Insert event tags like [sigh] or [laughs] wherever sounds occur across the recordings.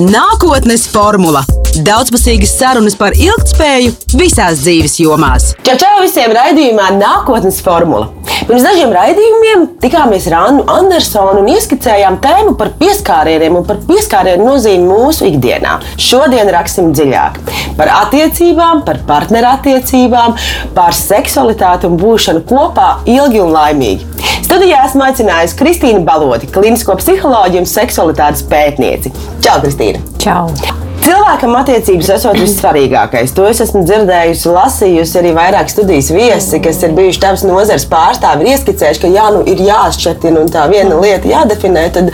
Nākotnes formula - daudzpusīgas sarunas par ilgspēju visās dzīves jomās. Čau, čau visiem raidījumā Nākotnes formula. Pirms dažiem raidījumiem tikāmies ar Annu Andersonu un ieskicējām tēmu par pieskārieniem un par pieskārienu nozīmi mūsu ikdienā. Šodien raksim dziļāk par attiecībām, par partnerattiecībām, par seksualitāti un būšanu kopā ilgi un laimīgi. Studijā esmu aicinājusi Kristīnu Balodi, klinisko psiholoģiju un seksualitātes pētnieci. Čau, Kristīna! Čau! Cilvēkam attiecības esot vissvarīgākais. To es esmu dzirdējusi, lasījusi arī vairāk studijas viesi, kas ir bijuši tavs nozares pārstāvi, ir ieskicējuši, ka jā, nu, ir jāšķetina un tā viena lieta jādefinē. Tad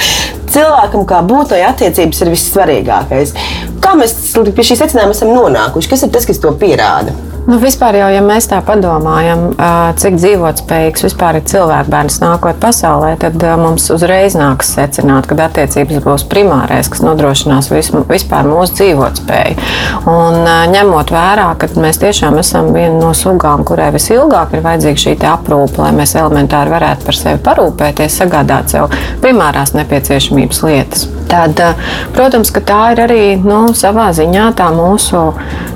cilvēkam kā būtai attiecības ir vissvarīgākais. Kā mēs pie šī secinājuma esam nonākuši? Kas ir tas, kas to pierāda? Nu, vispār jau, ja mēs tā padomājam, cik dzīvotspējīgs vispār ir cilvēkbērns nākot pasaulē, tad mums uzreiz nāks secināt, ka attiecības būs primārais, kas nodrošinās vispār mūsu dzīvotspēju. Un ņemot vērā, ka mēs tiešām esam viena no sugām, kurai visilgāk ir vajadzīga šī aprūpe, lai mēs elementāri varētu par sevi parūpēties, sagādāt sev primārās nepieciešamības lietas. Tad, protams, ka tā ir arī nu, savā ziņā tā mūsu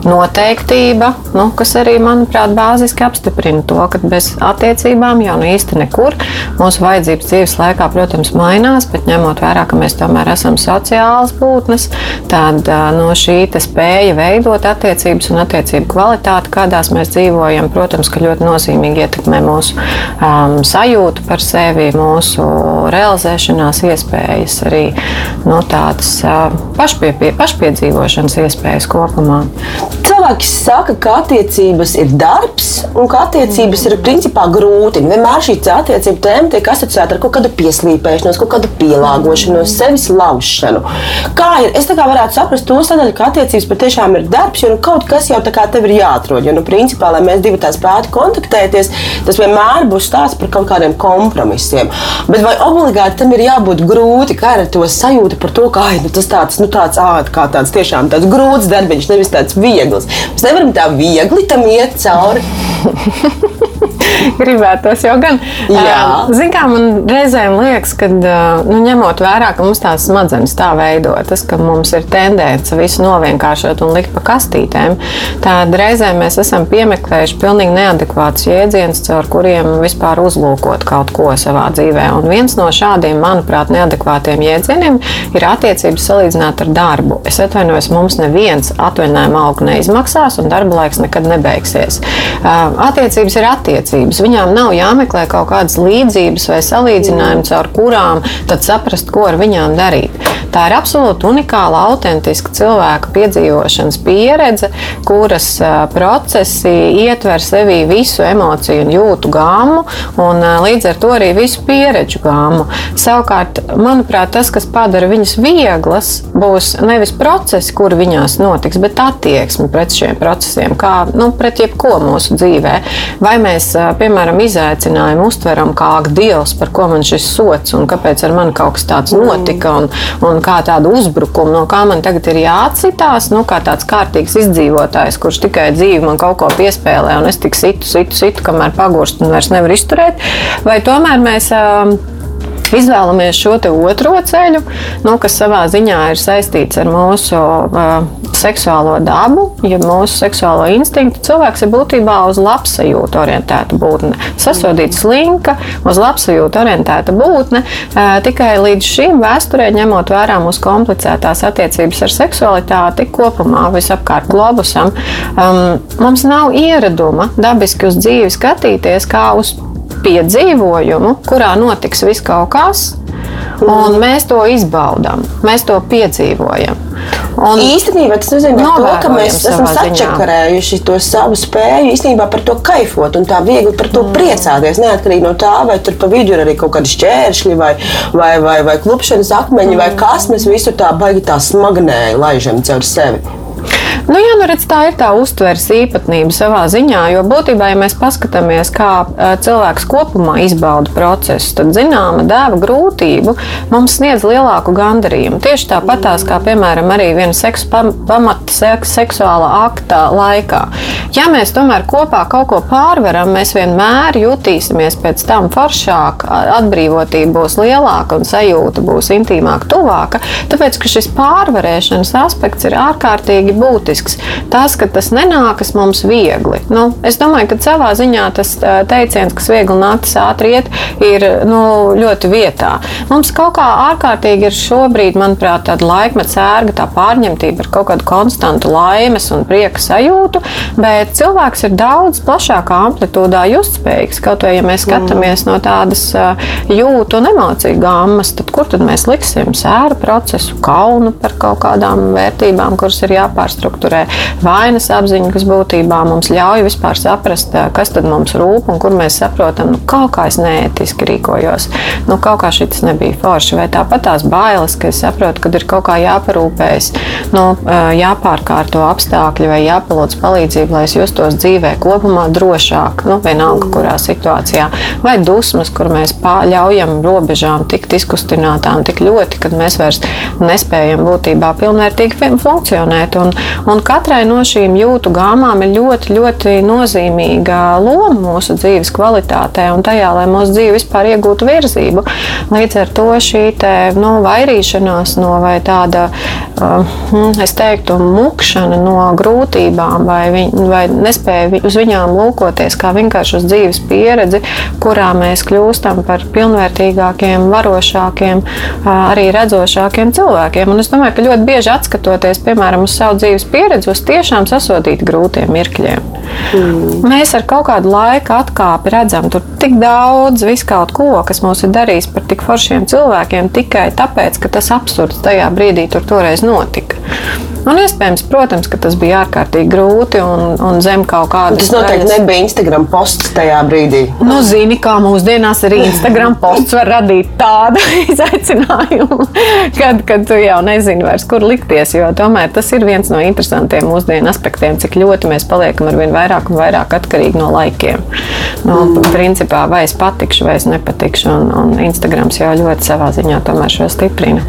noteiktība, nu, kas arī, manuprāt, bāziski apstiprina to, ka bez attiecībām jau nu īsti nekur. Mūsu vajadzības dzīves laikā, protams, mainās, bet ņemot vērā, ka mēs tomēr esam sociāls būtnes, tad no šī spēja veidot attiecības un attiecību kvalitāti, kādās mēs dzīvojam, protams, ka ļoti nozīmīgi ietekmē mūsu um, sajūtu par sevi, mūsu realizēšanās iespējas, arī no nu, tādas uh, pašpie, pašpiedzīvošanas iespējas kopumā. Cilvēki saka, ka attiecības ir darbs un ka attiecības ir principā grūti. Vienmēr šī attiecība tēma tiek asociēta ar kaut kādu pieslīpēšanos, kaut kādu pielāgošanos, sevis laušanu. Kā ir? Es tā kā varētu saprast to sadaļu, ka attiecības patiešām ir darbs, jo nu, kaut kas jau tā kā tev ir jāatrod. Jo, nu, principā, lai mēs divi tās spētu kontaktēties, tas vienmēr būs stāsts par kaut kādiem kompromisiem. Bet vai obligāti tam ir jābūt grūti, kā ir to sajūta par to, ka ai, nu, tas tāds, nu, tāds, ā, kā tāds tiešām tāds grūts darbiņš, nevis tāds viegls. Mēs nevaram tā viegli tam iet cauri. [laughs] [laughs] Gribētos jau gan. Ziniet, kā man reizēm liekas, ka nu, ņemot vērā, ka mums tās smadzenes tā veidotas, ka mums ir tendence visu novienkāršot un likt pa kastītēm, tad reizēm mēs esam piemeklējuši pilnīgi neadekvātus jēdzienus, caur kuriem vispār uzlūkot kaut ko savā dzīvē. Un viens no šādiem, manuprāt, neadekvātiem jēdzieniem ir attiecības salīdzināt ar darbu. Es atvainojos, mums neviens atvaļinājuma algu neizmaksās un darba laiks nekad nebeigsies. Attiecības ir attiecības attiecības. Viņām nav jāmeklē kaut kādas līdzības vai salīdzinājumi, caur kurām tad saprast, ko ar viņām darīt. Tā ir absolūti unikāla, autentiska cilvēka piedzīvošanas pieredze, kuras procesi ietver sevī visu emociju un jūtu gāmu, un līdz ar to arī visu pieredžu gāmu. Savukārt, manuprāt, tas, kas padara viņas vieglas, būs nevis procesi, kur viņās notiks, bet attieksme pret šiem procesiem, kā nu, pret jebko mūsu dzīvē. Vai mēs, piemēram, izaicinājumu uztveram kā dievs, par ko man šis sots un kāpēc ar mani kaut kas tāds notika un, un kā tādu uzbrukumu, no kā man tagad ir jāatsitās, nu, kā tāds kārtīgs izdzīvotājs, kurš tikai dzīvi man kaut ko piespēlē un es tik situ, situ, situ, kamēr pagurst un vairs nevar izturēt. Vai tomēr mēs izvēlamies šo otro ceļu, nu, kas savā ziņā ir saistīts ar mūsu uh, seksuālo dabu, ja mūsu seksuālo instinktu. Cilvēks ir būtībā uz labsajūtu orientēta būtne. Sasodīta slinka, uz labsajūtu orientēta būtne. Uh, tikai līdz šim vēsturē, ņemot vērā mūsu komplicētās attiecības ar seksualitāti kopumā visapkārt globusam, um, mums nav ieraduma dabiski uz dzīvi skatīties kā uz piedzīvojumu, kurā notiks viss kaut kas. Un mēs to izbaudām, mēs to piedzīvojam. Un īstenībā tas nozīmē, to, ka mēs esam sačakarējuši to savu spēju īstenībā par to kaifot un tā viegli par to mm. priecāties. Neatkarīgi no tā, vai tur pa vidu ir arī kaut kādi šķēršļi vai, vai, vai, vai klupšanas akmeņi mm. vai kas, mēs visu tā baigi tā smagnēji laižam caur sevi. Nu, jā, nu redz, tā ir tā uztveres īpatnība savā ziņā, jo būtībā, ja mēs paskatāmies, kā cilvēks kopumā izbauda procesu, tad zināma dēva grūtību mums sniedz lielāku gandarījumu. Tieši tāpatās, kā piemēram arī viena seksu pamata seks, seksuāla akta laikā. Ja mēs tomēr kopā kaut ko pārvaram, mēs vienmēr jutīsimies pēc tam foršāk, atbrīvotība būs lielāka un sajūta būs intīmāka, tuvāka. Tāpēc, ka šis pārvarēšanas aspekts ir ārkārtīgi būtisks. Tas, ka tas nenākas mums viegli. Nu, es domāju, ka savā ziņā tas teiciens, kas viegli nāktas ātri iet, ir nu, ļoti vietā. Mums kaut kā ārkārtīgi ir šobrīd, manuprāt, tāda laikmeta sērga, tā pārņemtība ar kaut kādu konstantu laimes un prieka sajūtu, bet cilvēks ir daudz plašākā amplitūdā justspējīgs. Kaut vai ja mēs skatāmies no tādas jūtu un emociju gammas, tad kur tad mēs liksim sēru procesu, kaunu par kaut kādām vērtībām, kuras ir jāpārstruktūrē, vainas apziņu, kas būtībā mums ļauj vispār saprast, kas tad mums rūp un kur mēs saprotam, nu, kaut kā es neētiski rīkojos, nu, kaut kā šis nebija forši, vai tāpat tās bailes, ka es saprotu, ka ir kaut kā jāparūpējas, nu, jāpārkārto apstākļi vai jāpalūdz palīdzību, lai es justos dzīvē kopumā drošāk, nu, vienalga kurā situācijā, vai dusmas, kur mēs ļaujam robežām tikt izkustinātām tik ļoti, kad mēs vairs nespējam būtībā pilnvērtīgi funkcionēt. Un, un katrai no šīm jūtu gāmām ir ļoti, ļoti nozīmīga loma mūsu dzīves kvalitātē un tajā, lai mūsu dzīve vispār iegūtu virzību. Līdz ar to šī te, nu, vairīšanās no vai tāda, uh, es teiktu, mukšana no grūtībām vai, viņ, vai nespēja uz viņām lūkoties kā vienkārši uz dzīves pieredzi, kurā mēs kļūstam par pilnvērtīgākiem, varošākiem, arī redzošākiem cilvēkiem. Un es domāju, ka ļoti bieži atskatoties, piemēram, uz savu dzīves pieredzi, uz tiešām sasodīt grūtiem mirkļiem. Mm. Mēs ar kaut kādu laiku atkāpi redzam tur tik daudz viskaut ko, kas mūs ir darījis par tik foršiem cilvēkiem tikai tāpēc, ka tas absurds tajā brīdī tur toreiz notika. Un iespējams, protams, ka tas bija ārkārtīgi grūti un, un zem kaut kāda. Tas noteikti daļas... nebija Instagram posts tajā brīdī. Nu, zini, kā mūsdienās arī Instagram posts var radīt tādu [laughs] izaicinājumu, kad, kad tu jau nezini vairs, kur likties. Jo tomēr tas ir viens no interesantiem mūsdienu aspektiem, cik ļoti mēs paliekam ar vien vairāk un vairāk atkarīgi no laikiem. No, mm. Principā, vai es patikšu, vai es nepatikšu. Un, un Instagrams jau ļoti savā ziņā tomēr šo stiprina.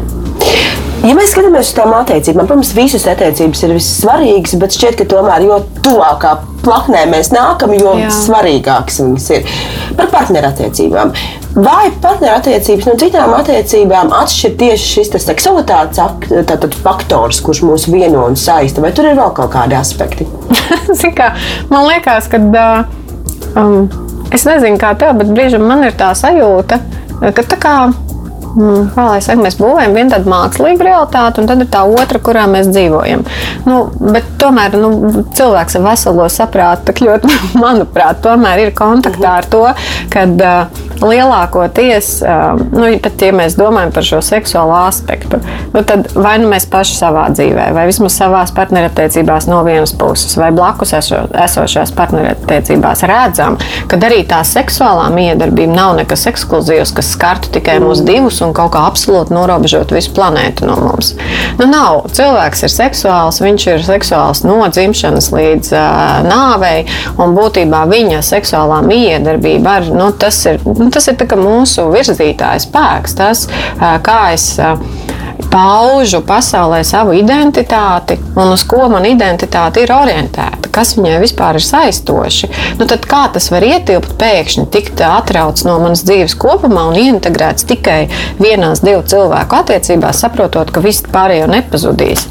Ja mēs skatāmies uz tām attiecībām, protams, visas attiecības ir vissvarīgas, bet šķiet, ka tomēr jo tuvākā plaknē mēs nākam, jo Jā. svarīgākas viņas ir. Par partnerattiecībām. Vai partnerattiecības no citām attiecībām atšķir tieši šis seksualitātes faktors, kurš mūs vieno un saista, vai tur ir vēl kaut kādi aspekti? [laughs] kā, man liekas, ka. Um, es nezinu, kā tev, bet brīžiem man ir tā sajūta, ka tā kā Mm, kā lai saka, mēs būvējam vienu tādu mākslīgu realitāti, un tad ir tā otra, kurā mēs dzīvojam. Nu, tomēr nu, cilvēks ar veselo saprātu, [laughs] ļoti, manuprāt, tomēr ir kontaktā ar to, kad lielākoties, uh, nu, pat ja mēs domājam par šo seksuālo aspektu, nu, tad vai nu mēs paši savā dzīvē, vai vismaz savās partnerattiecībās no vienas puses, vai blakus eso, esošās partnerattiecībās redzam, ka arī tā seksuālā miedarbība nav nekas ekskluzīvs, kas skartu tikai mūsu divus un kaut kā absolūti norobežot visu planētu no mums. Nu, nav. Cilvēks ir seksuāls, viņš ir seksuāls no dzimšanas līdz uh, nāvei, un būtībā viņa seksuālā miedarbība ar, nu, tas ir, nu, tas ir mūsu virzītājs spēks, tas, kā es. Paužu pasaulē savu identitāti un uz ko man identitāte ir orientēta, kas viņai vispār ir saistoši. Nu, tad kā tas var ietilpt pēkšņi, tikt atrauts no manas dzīves kopumā un integrēts tikai vienās divu cilvēku attiecībās, saprotot, ka viss pārējo nepazudīs.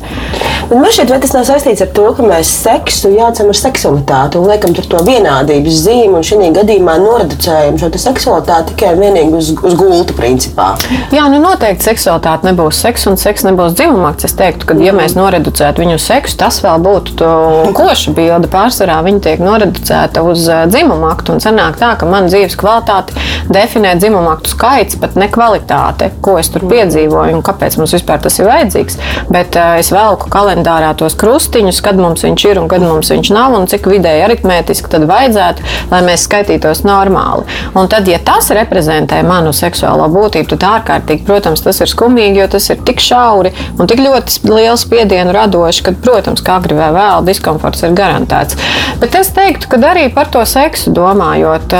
Un man šķiet, tas nav saistīts ar to, ka mēs seksu jaucam ar seksualitāti un liekam tur to vienādības zīmi, un šajā gadījumā noreducējam šo seksualitāti tikai un vienīgi uz, uz gulta principā. Jā, nu noteikti seksualitāte nebūs seks un seks nebūs dzimumakts. Es teiktu, ka, ja mēs noreducētu viņu seksu, tas vēl būtu [laughs] koša bilde. Pārsvarā viņa tiek noreducēta uz dzimumaktu un sanāk tā, ka man dzīves kvalitāti definē dzimumaktu skaits, pat ne kvalitāte, ko es tur piedzīvoju un kāpēc mums vispār tas ir vajadzīgs. Bet uh, es velku kalendārā tos krustiņus, kad mums viņš ir un kad mums viņš nav, un cik vidēji aritmētiski tad vajadzētu, lai mēs skaitītos normāli. Un tad, ja tas reprezentē manu seksuālo būtību, tad ārkārtīgi, protams, tas ir skumīgi, jo tas ir tik šauri un tik ļoti liels spiedienu radoši, ka, protams, kā agri vai vēl diskomforts ir garantēts. Bet es teiktu, ka arī par to seksu domājot,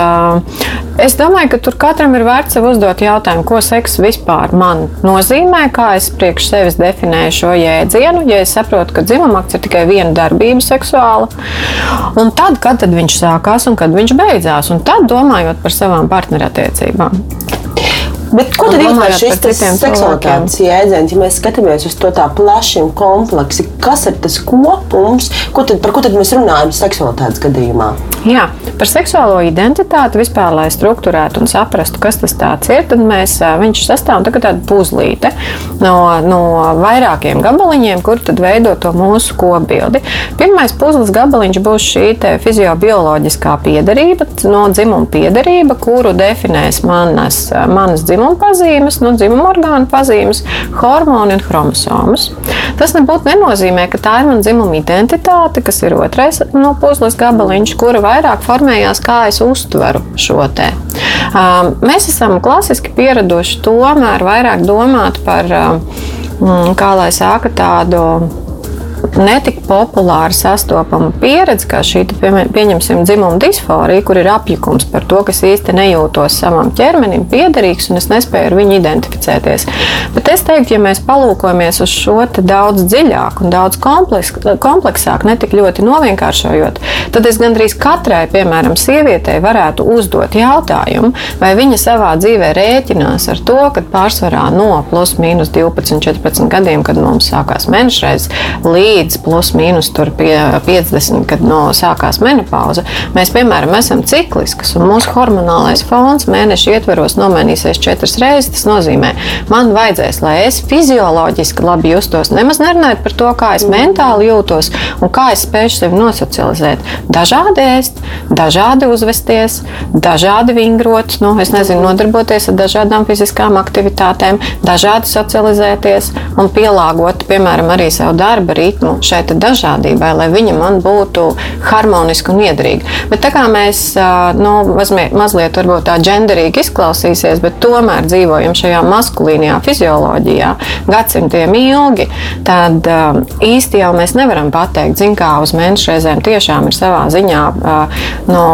es domāju, ka tur katram ir vērts sev uzdot jautājumu, ko seks vispār man nozīmē, kā es priekš sevis definēju šo jēdzienu. Ja es saprotu, ka dzimumakts ir tikai viena darbība seksuāla, un tad, kad tad viņš sākās un kad viņš beidzās, un tad domājot par savām partnerattiecībām. Bet ko tad īstenībā šis seksualitātes jēdziens, ja mēs skatāmies uz to tā plaši un kompleksi, kas ir tas kopums, ko tad, par ko tad mēs runājam seksualitātes gadījumā? Jā, par seksuālo identitāti vispār, lai struktūrētu un saprastu, kas tas ir, tad mēs, viņš sastāv no tāda puzlīte no, no vairākiem gabaliņiem, kur tad veido to mūsu kopbildi. Pirmais puzles gabaliņš būs šī fiziobioloģiskā piedarība, no dzimuma piedarība, kuru definēs manas, manas dzimuma dzimuma pazīmes, no dzimuma orgānu pazīmes, hormoni un chromosomas. Tas nebūtu nenozīmē, ka tā ir mana dzimuma identitāte, kas ir otrais no puzles gabaliņš, kura vairāk formējās, kā es uztveru šo te. Mēs esam klasiski pieraduši tomēr vairāk domāt par, kā lai sāka tādu netik populāra sastopama pieredze, kā šī pieņemsim dzimuma disforija, kur ir apjukums par to, kas īsti nejūtos savam ķermenim piederīgs un es nespēju ar viņu identificēties. Bet es teiktu, ja mēs palūkojamies uz šo daudz dziļāk un daudz kompleks, kompleksāk, ne tik ļoti novienkāršojot, tad es gandrīz katrai, piemēram, sievietei varētu uzdot jautājumu, vai viņa savā dzīvē rēķinās ar to, ka pārsvarā no plus mīnus 12, 14 gadiem, kad mums sākās menšreiz, līdz līdz plus mīnus pie 50, kad no sākās menopauze, mēs, piemēram, esam cikliskas un mūsu hormonālais fons mēneša ietveros nomainīsies četras reizes. Tas nozīmē, man vajadzēs, lai es fizioloģiski labi justos, nemaz nerunājot par to, kā es mentāli jūtos un kā es spēju sevi nosocializēt. Dažādi ēst, dažādi uzvesties, dažādi vingrot, nu, nezinu, nodarboties ar dažādām fiziskām aktivitātēm, dažādi socializēties un pielāgot, piemēram, arī savu darba ritmu nu, šai dažādībai, lai viņa man būtu harmoniska un iedrīga. Bet tā kā mēs nu, mazliet, varbūt tā genderīgi izklausīsies, bet tomēr dzīvojam šajā maskulīnajā fizioloģijā gadsimtiem ilgi, tad īsti jau mēs nevaram pateikt, zin, kā uz mēnešu reizēm tiešām ir savā ziņā, no,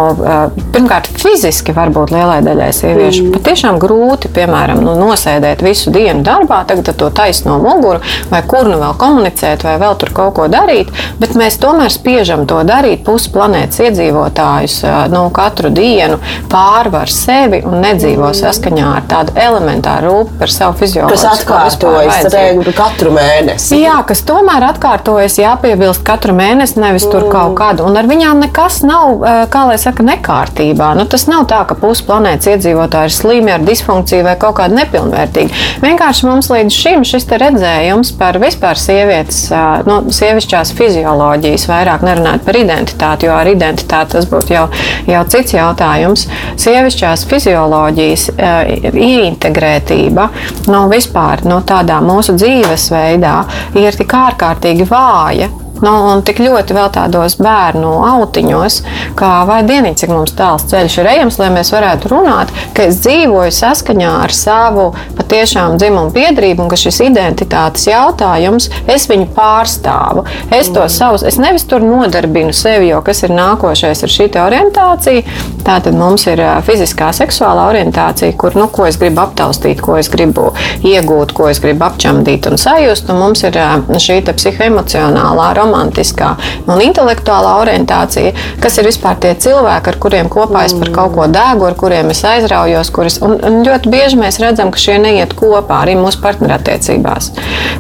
pirmkārt, fiziski varbūt lielai daļai sieviešu mm. patiešām grūti, piemēram, nu, nosēdēt visu dienu darbā, tagad to taisno muguru, vai kur nu vēl komunicēt, vai vēl tur kaut ko darīt, bet mēs tomēr spiežam to darīt. Pusi planētas iedzīvotājus nu, katru dienu pārvar sevi un nedzīvo mm. saskaņā ar tādu elementāru rūpi par savu fizioloģiju. Kas atkārtojas katru mēnesi. Jā, kas tomēr atkārtojas, jāpiebilst katru mēnesi, nevis mm. tur kaut kādu. Un ar viņām nekas nav, kā lai saka, nekārtībā. Nu, tas nav tā, ka pusi planētas iedzīvotāji ir slimi ar disfunkciju vai kaut kādu nepilnvērtīgu. Vienkārši mums līdz šim šis redzējums par vispār sievietes nu, sievišķās fizioloģijas, vairāk nerunāt par identitāti, jo ar identitāti tas būtu jau, jau cits jautājums. Sievišķās fizioloģijas uh, ieintegrētība nu, vispār no tādā mūsu dzīvesveidā ir tik ārkārtīgi vāja, Nu, un tik ļoti vēl tādos bērnu autiņos, kā vai dieniņ, cik mums tāls ceļš ir ejams, lai mēs varētu runāt, ka es dzīvoju saskaņā ar savu patiešām dzimumu piedarību un ka šis identitātes jautājums, es viņu pārstāvu. Es to savus, es nevis tur nodarbinu sevi, jo kas ir nākošais ar šī orientācija. Tātad mums ir fiziskā, seksuālā orientācija, kur, nu, ko es gribu aptaustīt, ko es gribu iegūt, ko es gribu apčamdīt un sajust. Un mums ir šī psihoemocionālā romāna romantiskā un intelektuālā orientācija, kas ir vispār tie cilvēki, ar kuriem kopā es par kaut ko dēgu, ar kuriem es aizraujos. Kuris, un, un ļoti bieži mēs redzam, ka šie neiet kopā arī mūsu partnerattiecībās.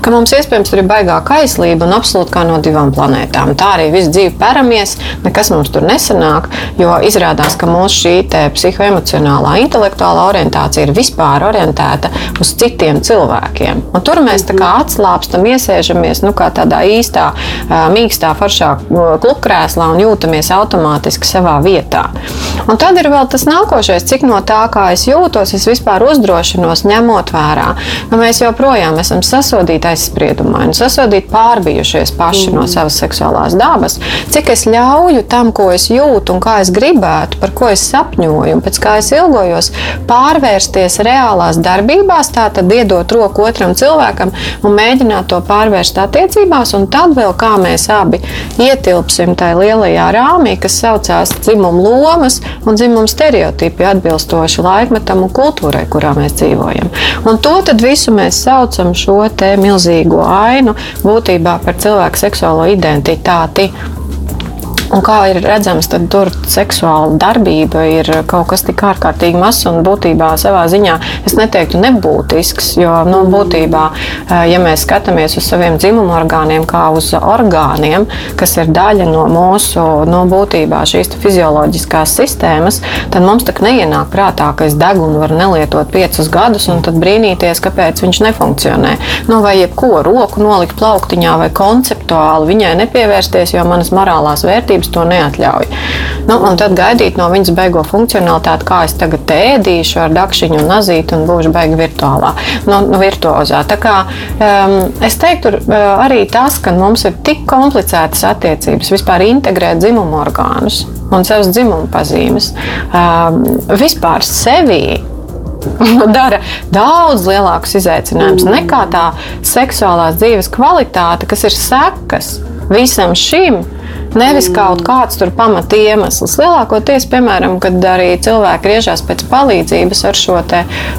Ka mums iespējams tur ir baigāka aizlība un absolūti kā no divām planētām. Tā arī viss dzīve peramies, nekas mums tur nesanāk, jo izrādās, ka mūsu šī psihoemocionālā, intelektuālā orientācija ir vispār orientēta uz citiem cilvēkiem. Un tur mēs tā kā atslābstam, iesēžamies nu, tādā īstā mīkstā, foršā klubkrēslā un jūtamies automātiski savā vietā. Un tad ir vēl tas nākošais, cik no tā, kā es jūtos, es vispār uzdrošinos ņemot vērā. Nu, mēs joprojām esam sasodīti aizspriedumaini, sasodīti pārbijušies paši mm. no savas seksuālās dabas. Cik es ļauju tam, ko es jūtu un kā es gribētu, par ko es sapņoju un pēc kā es ilgojos, pārvērsties reālās darbībās, tātad iedot roku otram cilvēkam un mēģināt to pārvērst attiecībās, un tad vēl kā mēs abi ietilpsim tajā lielajā rāmī, kas saucās dzimumu lomas un dzimumu stereotipi atbilstoši laikmetam un kultūrai, kurā mēs dzīvojam. Un to visu mēs saucam šo milzīgo ainu būtībā par cilvēku seksuālo identitāti. Un kā ir redzams, tad tur seksuāla darbība ir kaut kas tik ārkārtīgi mazs un būtībā savā ziņā es neteiktu nebūtisks. Jo nu, būtībā, eh, ja mēs skatāmies uz saviem dzimumu orgāniem kā uz orgāniem, kas ir daļa no mūsu nu, būtībā šīs fizioloģiskās sistēmas, tad mums tā neienāk prātā, ka es degunu varu nelietot piecus gadus un tad brīnīties, kāpēc viņš nefunkcionē. Nu, vai jebko roku nolikt plauktiņā vai konceptuāli viņai nepievērsties, jo manas morālās vērtības vērtības to neatļauj. Nu, un tad gaidīt no viņas beigo funkcionalitāti, kā es tagad ēdīšu ar dakšiņu un nazīti un būšu beigta virtuālā, nu, nu, virtuozā. Tā kā um, es teiktu, uh, arī tas, ka mums ir tik komplicētas attiecības, vispār integrēt dzimumu orgānus un savas dzimuma pazīmes, um, vispār sevī [laughs] dara daudz lielākus izaicinājumus nekā tā seksuālās dzīves kvalitāte, kas ir sekas visam šim. Nevis kaut kāds tur pamata iemesls. Lielākoties, piemēram, kad arī cilvēki griežas pēc palīdzības ar šo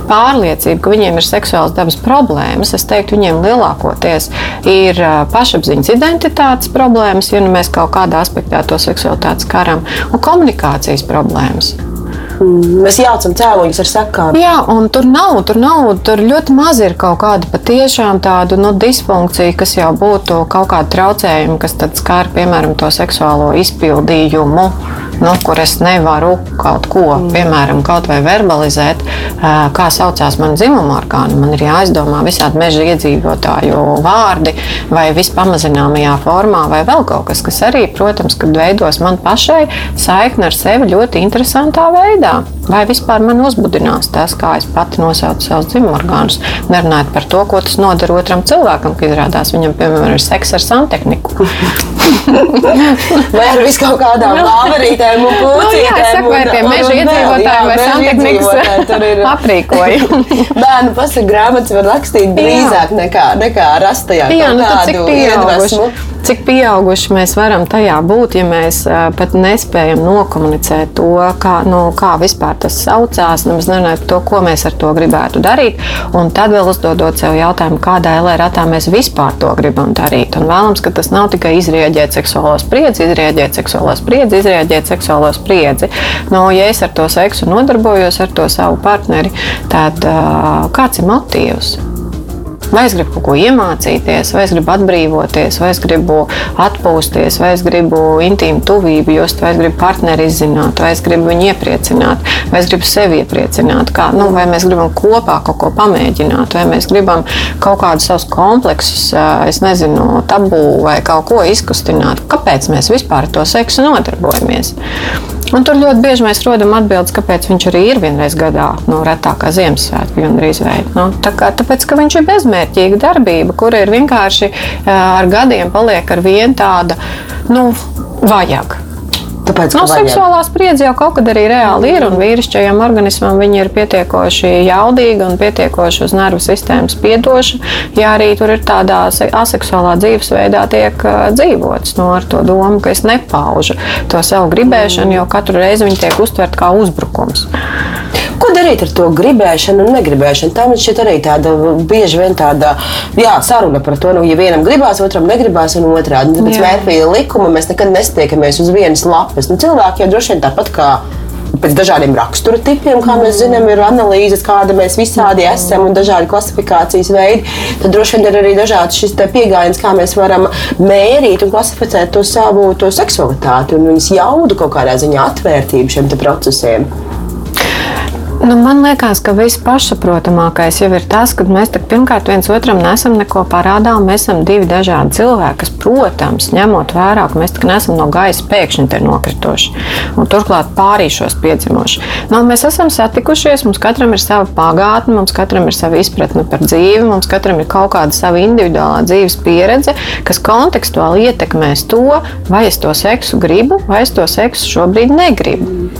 pārliecību, ka viņiem ir seksuāls dabas problēmas, es teiktu, viņiem lielākoties ir pašapziņas identitātes problēmas, ja nu mēs kaut kādā aspektā to seksualitātes karam, un komunikācijas problēmas. Mēs jaucam cēloņus ar sekām. Jā, un tur nav, tur nav, tur ļoti maz ir kaut kāda patiešām tādu nu, disfunkciju, kas jau būtu kaut kāda traucējuma, kas tad skar, piemēram, to seksuālo izpildījumu nu, kur es nevaru kaut ko, piemēram, kaut vai verbalizēt, kā saucās man dzimuma orgāni. Man ir jāizdomā visādi meža iedzīvotāju vārdi vai vispamazināmajā formā, vai vēl kaut kas, kas arī, protams, veidos man pašai saikni ar sevi ļoti interesantā veidā. Vai vispār man uzbudinās tas, kā es pati nosaucu savus dzimuma orgānus, nerunājot par to, ko tas nodara otram cilvēkam, kad izrādās viņam, piemēram, ir seks ar santehniku. [laughs] [laughs] vai ar vis kaut kādām lāverītēm un pūcītēm. Nu, jā, saku, vai pie meža iedzīvotājiem vai santehnikas aprīkojumu. Bērnu pasaka grāmatas var rakstīt drīzāk nekā, nekā rastajā. Jā, nu tad cik pieauguši cik pieauguši mēs varam tajā būt, ja mēs pat nespējam nokomunicēt to, kā, nu, kā vispār tas saucās, nemaz nerunājot to, ko mēs ar to gribētu darīt. Un tad vēl uzdodot sev jautājumu, kādā LRAtā mēs vispār to gribam darīt. Un vēlams, ka tas nav tikai izrieģēt seksuālo spriedzi, izrieģēt seksuālo spriedzi, izrieģēt seksuālo spriedzi. Nu, ja es ar to seksu nodarbojos, ar to savu partneri, tad kāds ir motīvs? Vai es gribu kaut ko iemācīties, vai es gribu atbrīvoties, vai es gribu atpūsties, vai es gribu intīmu tuvību just, vai es gribu partneri izzināt, vai es gribu viņu iepriecināt, vai es gribu sevi iepriecināt, kā, nu, vai mēs gribam kopā kaut ko pamēģināt, vai mēs gribam kaut kādus savus kompleksus, es nezinu, tabū vai kaut ko izkustināt. Kāpēc mēs vispār ar to seksu nodarbojamies? Un tur ļoti bieži mēs rodam atbildes, kāpēc viņš arī ir vienreiz gadā, nu, retākā Ziemassvētku gandrīz vai. Nu, tā kā, tāpēc, ka viņš ir bezmērķīga darbība, kura ir vienkārši ar gadiem paliek ar vien tāda, nu, vajag. Tāpēc, no, seksuālā spriedze jau kaut kad arī reāli ir, un vīrišķajam organismam viņi ir pietiekoši jaudīgi un pietiekoši uz nervu sistēmas piedoši. Ja arī tur ir tādā aseksuālā dzīvesveidā tiek dzīvots, no nu, ar to domu, ka es nepaužu to savu gribēšanu, jo katru reizi viņi tiek uztvert kā uzbrukums. Ko darīt ar to gribēšanu un negribēšanu? Tā man šķiet arī tāda bieži vien tāda jā, saruna par to, nu, ja vienam gribās, otram negribās, un otrādi. Tāpēc mērķīga likuma mēs nekad nestiekamies uz vienas lapas. Nu, cilvēki jau droši vien tāpat kā pēc dažādiem rakstura tipiem, kā mēs zinām, ir analīzes, kāda mēs visādi esam un dažādi klasifikācijas veidi. Tad droši vien ir arī dažāds šis pieejams, kā mēs varam mērīt un klasificēt to savu to seksualitāti un viņas jaudu kaut kādā ziņā atvērtību šiem procesiem. Nu, man liekas, ka viss pašsaprotamākais jau ir tas, ka mēs pirmkārt viens otram nesam neko parādā. Mēs esam divi dažādi cilvēki, kas, protams, ņemot vērā, ka mēs neesam no gaisa pēkšņi te nokrituši un turklāt pārīšos piedzimuši. Nu, mēs esam satikušies, mums katram ir sava pagātne, mums katram ir sava izpratne par dzīvi, mums katram ir kaut kāda sava individuālā dzīves pieredze, kas kontekstuāli ietekmēs to, vai es to seksu gribu, vai es to seksu šobrīd negribu.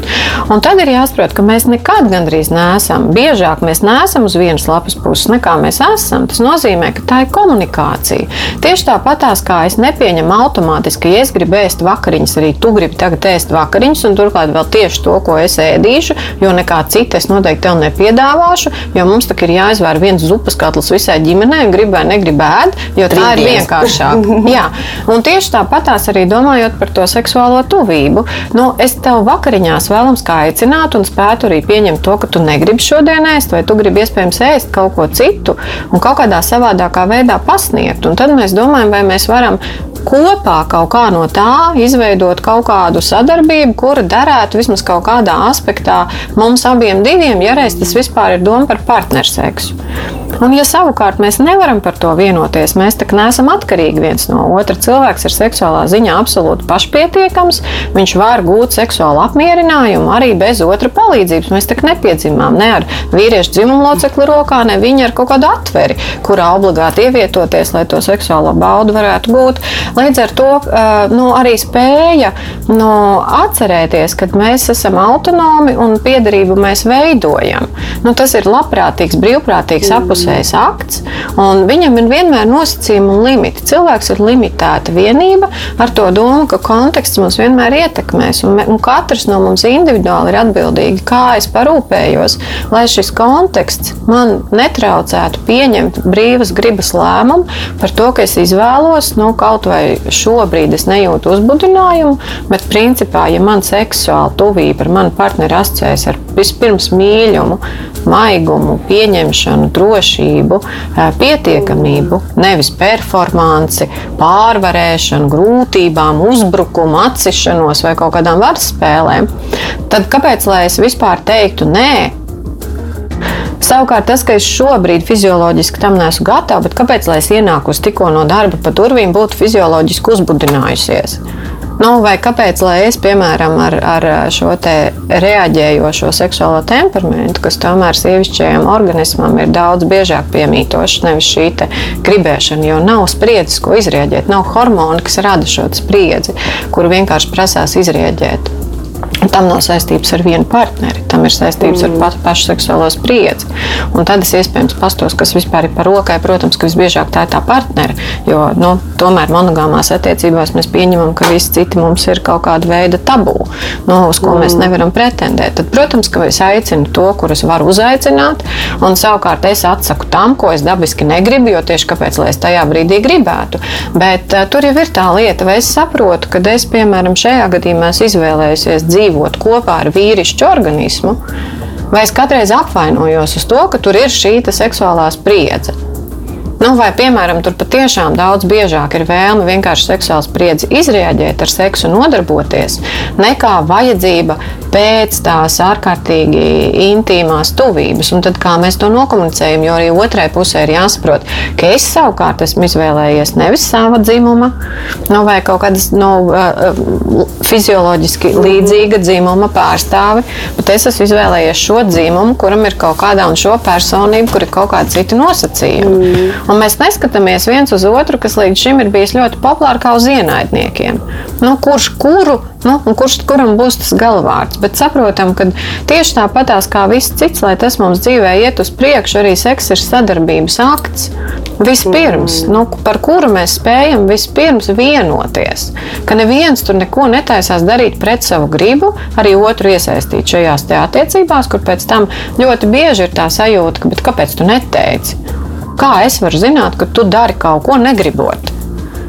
Un tad ir jāsaprot, ka mēs nekad gandrīz neesam. Biežāk mēs neesam uz vienas lapas puses, nekā mēs esam. Tas nozīmē, ka tā ir komunikācija. Tieši tāpatās kā es nepieņemu automātiski, ja es gribu ēst vakariņas, arī tu gribi tagad ēst vakariņas, un turklāt vēl tieši to, ko es ēdīšu, jo nekā cita es noteikti tev nepiedāvāšu, jo mums tā ir jāizvēr viens zupas katls visai ģimenei, grib vai negrib ēst, jo tā ir vienkāršāk. [laughs] Jā. Un tieši tāpatās arī domājot par to seksuālo tuvību. Nu, es tev vakariņās vēlams kā aicināt un spētu arī pieņemt to, ka tu negribi šodien ēst, vai tu gribi iespējams ēst kaut ko citu un kaut kādā savādākā veidā pasniegt. Un tad mēs domājam, vai mēs varam kopā kaut kā no tā izveidot kaut kādu sadarbību, kura derētu vismaz kaut kādā aspektā mums abiem diviem, ja reiz tas vispār ir doma par partnerseksu. Un, ja savukārt mēs nevaram par to vienoties, mēs tā neesam atkarīgi viens no otra. Cilvēks ir seksuālā ziņā absolūti pašpietiekams, viņš var gūt seksuālu apmierinājumu arī bez otra palīdzības. Mēs tā nepiedzimām ne ar vīriešu dzimumu locekli rokā, ne viņa ar kaut kādu atveri, kurā obligāti ievietoties, lai to seksuālo baudu varētu gūt. Līdz ar to nu, arī spēja nu, atcerēties, ka mēs esam autonomi un piedarību mēs veidojam. Nu, tas ir labprātīgs, brīvprātīgs apusējums iekšējs akts, un viņam ir vienmēr nosacījumi un limiti. Cilvēks ir limitēta vienība ar to domu, ka konteksts mums vienmēr ietekmēs, un, un katrs no mums individuāli ir atbildīgi, kā es parūpējos, lai šis konteksts man netraucētu pieņemt brīvas gribas lēmumu par to, ka es izvēlos, nu, kaut vai šobrīd es nejūtu uzbudinājumu, bet principā, ja man seksuāla tuvība ar manu partneri asociējas ar vispirms mīļumu, maigumu, pieņemšanu, drošību, pietiekamību, nevis performanci, pārvarēšanu, grūtībām, uzbrukumu, atsišanos vai kaut kādām varas spēlēm, tad kāpēc lai es vispār teiktu nē? Savukārt, tas, ka es šobrīd fizioloģiski tam neesmu gatava, bet kāpēc, lai es ienāku tikko no darba pa durvīm, būtu fizioloģiski uzbudinājusies? Nu, vai kāpēc es, piemēram, ar, ar šo reaģējošo seksuālo temperamentu, kas tomēr sievišķajam organismam ir daudz biežāk piemītošs, nevis šī gribēšana, jo nav spriedzes, ko izrēģēt, nav hormoni, kas rada šo spriedzi, kuru vienkārši prasās izrēģēt. Tam nav saistības ar vienu partneri, tam ir saistības mm. ar patu pašu seksuālo spriedzi. Un tad es iespējams pastos, kas vispār ir par rokai. Protams, ka visbiežāk tā ir tā partneri, jo nu, tomēr monogāmās attiecībās mēs pieņemam, ka visi citi mums ir kaut kāda veida tabū, nu, uz ko mm. mēs nevaram pretendēt. Tad, protams, ka es aicinu to, kurus varu uzaicināt, un savukārt es atsaku tam, ko es dabiski negribu, jo tieši kāpēc es tajā brīdī gribētu. Bet uh, tur jau ir tā lieta, vai es saprotu, ka es, piemēram, šajā gadījumā izvēlējusies dzīvot dzīvot kopā ar vīrišķu organismu, vai es katreiz apvainojos uz to, ka tur ir šī seksuālā spriedze. Nu, vai, piemēram, tur patiešām daudz biežāk ir vēlme vienkārši seksuāli spriedzi izrēģēt ar seksu, nodarboties, nekā vajadzība pēc tās ārkārtīgi intīmās tuvības. Un tad kā mēs to nokomunicējam, jo arī otrai pusē ir jāsaprot, ka es savukārt esmu izvēlējies nevis sava dzimuma, nu, vai kaut kādas nu, fizioloģiski līdzīga dzimuma pārstāvi, bet es esmu izvēlējies šo dzimumu, kuram ir kaut kāda un šo personību, kur ir kaut kāda cita nosacījuma. Mm. Un mēs neskatāmies viens uz otru, kas līdz šim ir bijis ļoti populārs kā uz ienaidniekiem. Nu, kurš kuru, nu, kurš kuram būs tas galvārds? Bet saprotam, ka tieši tāpatās kā viss cits, lai tas mums dzīvē iet uz priekšu, arī seks ir sadarbības akts. Vispirms, mm. nu, par kuru mēs spējam vispirms vienoties, ka neviens tur neko netaisās darīt pret savu gribu, arī otru iesaistīt šajās attiecībās, kur pēc tam ļoti bieži ir tā sajūta, ka kāpēc tu neteici? Kā es varu zināt, ka tu dari kaut ko negribot?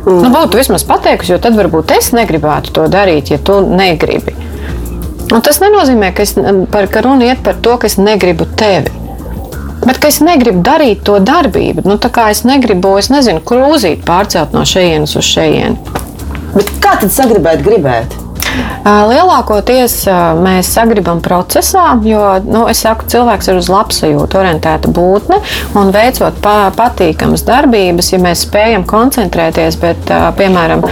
Mm. Nu, būtu vismaz pateikusi, jo tad varbūt es negribētu to darīt, ja tu negribi. Un tas nenozīmē, ka, es, par, ka runa iet par to, ka es negribu tevi. Bet es negribu darīt to darbību. Nu, tā kā es negribu, es nezinu, krūzīt pārcelt no šejienes uz šejieni. Bet kā tad sagribēt, gribēt? Lielākoties mēs sagribam procesā, jo nu, saku, cilvēks ir uz labsajūtu orientēta būtne un veicot patīkamas darbības, ja mēs spējam koncentrēties, bet, piemēram,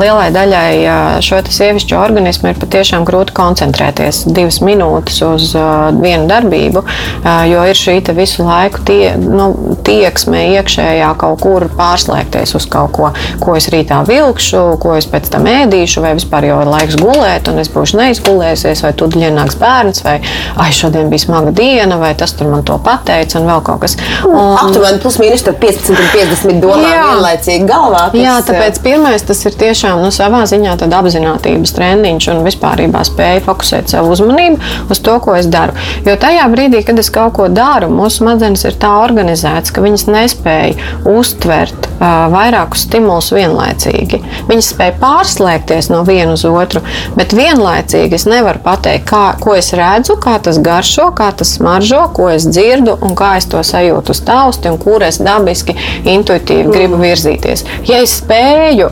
lielai daļai šo sievišķu organismu ir patiešām grūti koncentrēties divas minūtes uz vienu darbību, jo ir šī visu laiku tie, nu, tieksme iekšējā kaut kur pārslēgties uz kaut ko, ko es rītā vilkšu, ko es pēc tam ēdīšu, vai vispār jau ir laiks gulēt, un es būšu neizgulējusies, vai tu ģenāks bērns, vai ai, šodien bija smaga diena, vai tas tur man to pateica, un vēl kaut kas. Un, Aptuveni plus mīnus 15 un 50 domām jā, vienlaicīgi galvā. Tas, jā, tāpēc pirmais tas ir tiešām nu, savā ziņā apzinātības treniņš un vispārībā spēja fokusēt savu uzmanību uz to, ko es daru. Jo tajā brīdī, kad es kaut ko daru, mūsu smadzenes ir tā organizētas, ka viņas nespēja uztvert uh, vairākus stimulus vienlaicīgi. Viņas spēja pārslēgties no viena uz otru, bet vienlaicīgi es nevaru pateikt, kā, ko es redzu, kā tas garšo, kā tas smaržo, ko es dzirdu un kā es to sajūtu uz tausti un kur es dabiski, intuitīvi gribu virzīties. Ja es spēju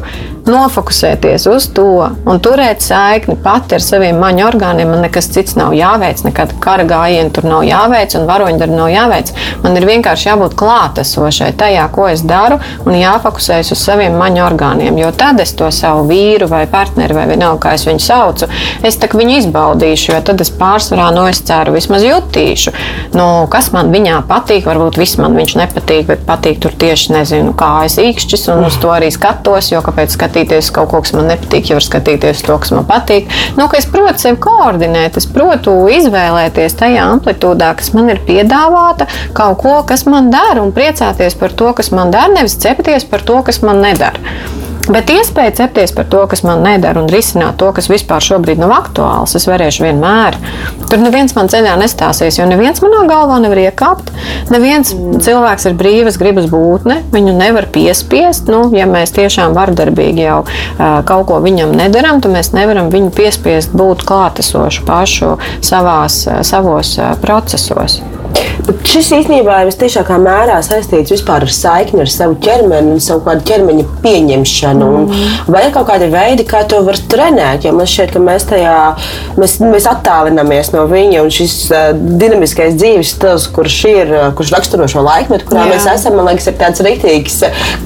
nofokusēties uz to un turēt saikni pati ar saviem maņu orgāniem. Man nekas cits nav jāveic, nekāda kara gājiena tur nav jāveic un varoņdarbi nav jāveic. Man ir vienkārši jābūt klātesošai tajā, ko es daru, un jāfokusējas uz saviem maņu orgāniem. Jo tad es to savu vīru vai partneri vai vienalga, kā es viņu saucu, es viņu izbaudīšu, jo tad es pārsvarā no es ceru, vismaz jutīšu, nu, kas man viņā patīk. Varbūt viss man viņš nepatīk, bet patīk tur tieši nezinu, kā es īkšķis un uz to arī skatos, jo kāpēc skatos skatīties kaut ko, kas man nepatīk, jau var skatīties to, kas man patīk. Nu, es protu sevi koordinēt, es protu izvēlēties tajā amplitūdā, kas man ir piedāvāta, kaut ko, kas man dara, un priecāties par to, kas man dara, nevis cepties par to, kas man nedara. Bet iespēja cepties par to, kas man nedara, un risināt to, kas vispār šobrīd nav aktuāls, es varēšu vienmēr. Tur neviens man ceļā nestāsies, jo neviens manā galvā nevar iekāpt. Neviens mm. cilvēks ir brīvas gribas būtne, viņu nevar piespiest. Nu, ja mēs tiešām vardarbīgi jau uh, kaut ko viņam nedaram, tad mēs nevaram viņu piespiest būt klātesošu pašu savās, savos uh, procesos. Bet šis īstenībā ir visciešākā mērā saistīts ar saikni ar savu ķermeni un savu ķermeņa pieņemšanu. Mm. Vai ir kaut kādi veidi, kā to var trenēt? Jo man šķiet, ka mēs tajā mēs, mēs attālinamies no viņa un šis uh, dinamiskais dzīves stils, kurš ir, kurš raksturo šo laikmetu, kurā Jā. mēs esam, man liekas, ir tāds rītīgs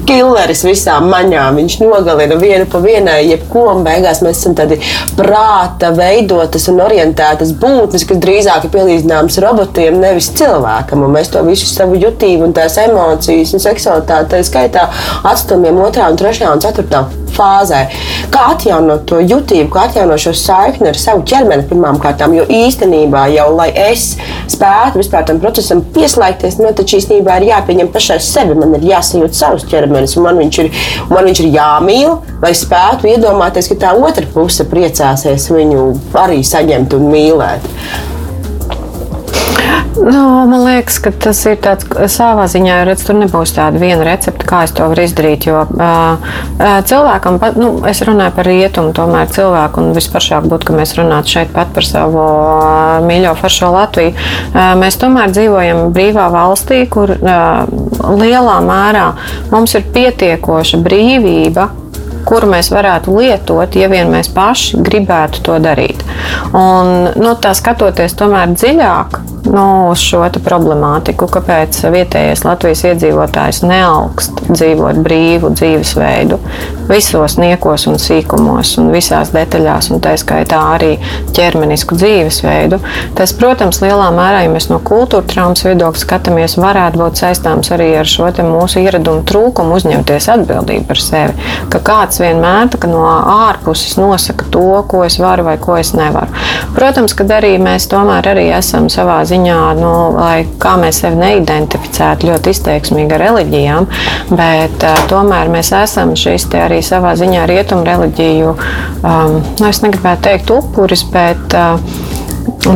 killeris visām maņām. Viņš nogalina vienu pa vienai, jebko, un beigās mēs esam tādi prāta veidotas un orientētas būtnes, kas drīzāk ir pielīdzināmas robotiem, nevis cilvēkam. Mēs to visu savu jutību un tās emocijas un seksualitāti tā skaitā atstumjam otrā, un trešajā un ceturtā fāzē. Kā atjaunot to jutību, kā atjaunot šo saikni ar savu ķermeni pirmām kārtām, jo īstenībā jau, lai es spētu vispār tam procesam pieslēgties, nu, tad īstenībā ir jāpieņem pašai sevi, man ir jāsajūt savus ķermenis, un man viņš ir, man viņš ir jāmīl, lai spētu iedomāties, ka tā otra puse priecāsies viņu arī saņemt un mīlēt. Nu, man liekas, ka tas ir tāds savā ziņā, redz, tur nebūs tāda viena recepte, kā es to varu izdarīt. Jo uh, cilvēkam, pat, nu, es runāju par rietumu, tomēr cilvēku, un visparšāk būtu, ka mēs runātu šeit pat par savu uh, mīļo foršo Latviju. Uh, mēs tomēr dzīvojam brīvā valstī, kur uh, lielā mērā mums ir pietiekoša brīvība kuru mēs varētu lietot, ja vien mēs paši gribētu to darīt. Un, nu, tā skatoties tomēr dziļāk, nu, uz šo problemātiku, kāpēc vietējais Latvijas iedzīvotājs neaugst dzīvot brīvu dzīvesveidu visos niekos un sīkumos un visās detaļās, un tā skaitā arī ķermenisku dzīvesveidu. Tas, protams, lielā mērā, ja mēs no kultūra traumas viedokļa skatāmies, varētu būt saistāms arī ar šo mūsu ieradumu trūkumu uzņemties atbildību par sevi. Ka kāds vienmēr no ārpuses nosaka to, ko es varu vai ko es nevaru. Protams, ka arī mēs tomēr arī esam savā ziņā, nu, lai kā mēs sevi neidentificētu ļoti izteiksmīgi ar reliģijām, bet uh, tomēr mēs esam šis arī savā ziņā rietumu reliģiju, um, nu, es negribētu teikt upuris, bet uh,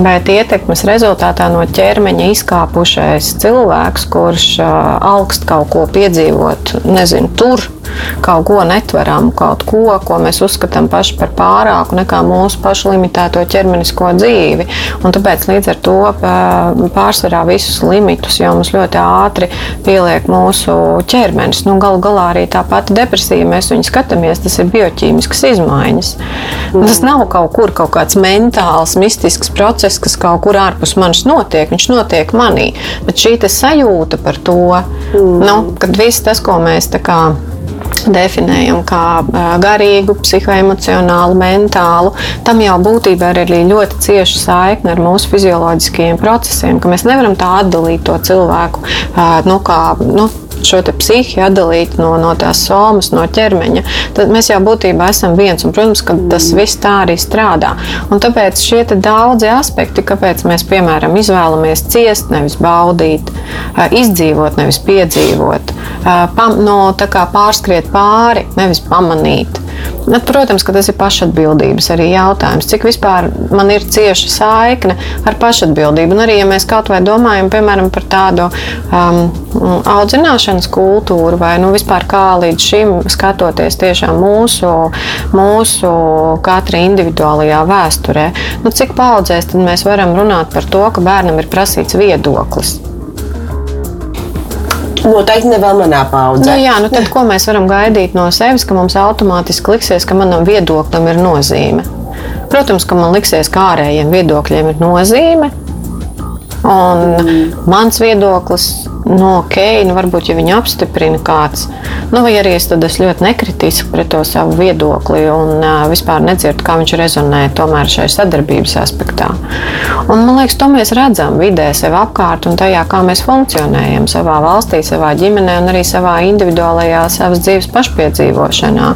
Bet ietekmes rezultātā no ķermeņa izkāpušais cilvēks, kurš augst kaut ko piedzīvot, nezinu, tur kaut ko netveram, kaut ko, ko mēs uzskatām paši par pārāku nekā mūsu pašu limitēto ķermenisko dzīvi. Un tāpēc līdz ar to pārsvarā visus limitus jau mums ļoti ātri pieliek mūsu ķermenis. Nu, Galu galā arī tā pati depresija, mēs viņu skatāmies, tas ir bioķīmiskas izmaiņas. Tas nav kaut kur kaut kāds mentāls, mistisks process, kas kaut kur ārpus manis notiek. Viņš notiek manī. Bet šī sajūta par to, mm. nu, kad viss tas, ko mēs tā kā definējam kā garīgu, psihoemocionālu, mentālu. Tam jau būtībā ir arī ļoti cieša saikne ar mūsu fizioloģiskajiem procesiem, ka mēs nevaram tā atdalīt to cilvēku nu, kā. Nu, šo psihi atdalīt no, no tās somas, no ķermeņa, tad mēs jau būtībā esam viens. Un, protams, ka tas viss tā arī strādā. Un tāpēc šie daudzi aspekti, kāpēc mēs, piemēram, izvēlamies ciest, nevis baudīt, izdzīvot, nevis piedzīvot, no, pārskriet pāri, nevis pamanīt. Bet, protams, ka tas ir pašatbildības arī jautājums. Cik vispār man ir cieša saikne ar pašatbildību? Un arī, ja mēs kaut vai domājam piemēram, par tādu um, audzināšanas kultūru, vai nu, vispār kā līdz šim skatoties tiešām mūsu, mūsu katra individuālajā vēsturē, nu, cik paudzēs mēs varam runāt par to, ka bērnam ir prasīts viedoklis. Noteikti ne vēl manā paudzē. Nu, jā, nu tad ko mēs varam gaidīt no sevis, ka mums automātiski liksies, ka manam viedoklim ir nozīme? Protams, ka man liksies, ka ārējiem viedokļiem ir nozīme. Un mm. mans viedoklis nu, ok, nu, varbūt ja viņu apstiprina kāds, nu, vai arī es esmu ļoti nekritiski pret to savu viedokli un uh, vispār nedzirdu, kā viņš rezonē tomēr šai sadarbības aspektā. Un, man liekas, to mēs redzam vidē sev apkārt un tajā, kā mēs funkcionējam savā valstī, savā ģimenē un arī savā individuālajā savas dzīves pašpiedzīvošanā.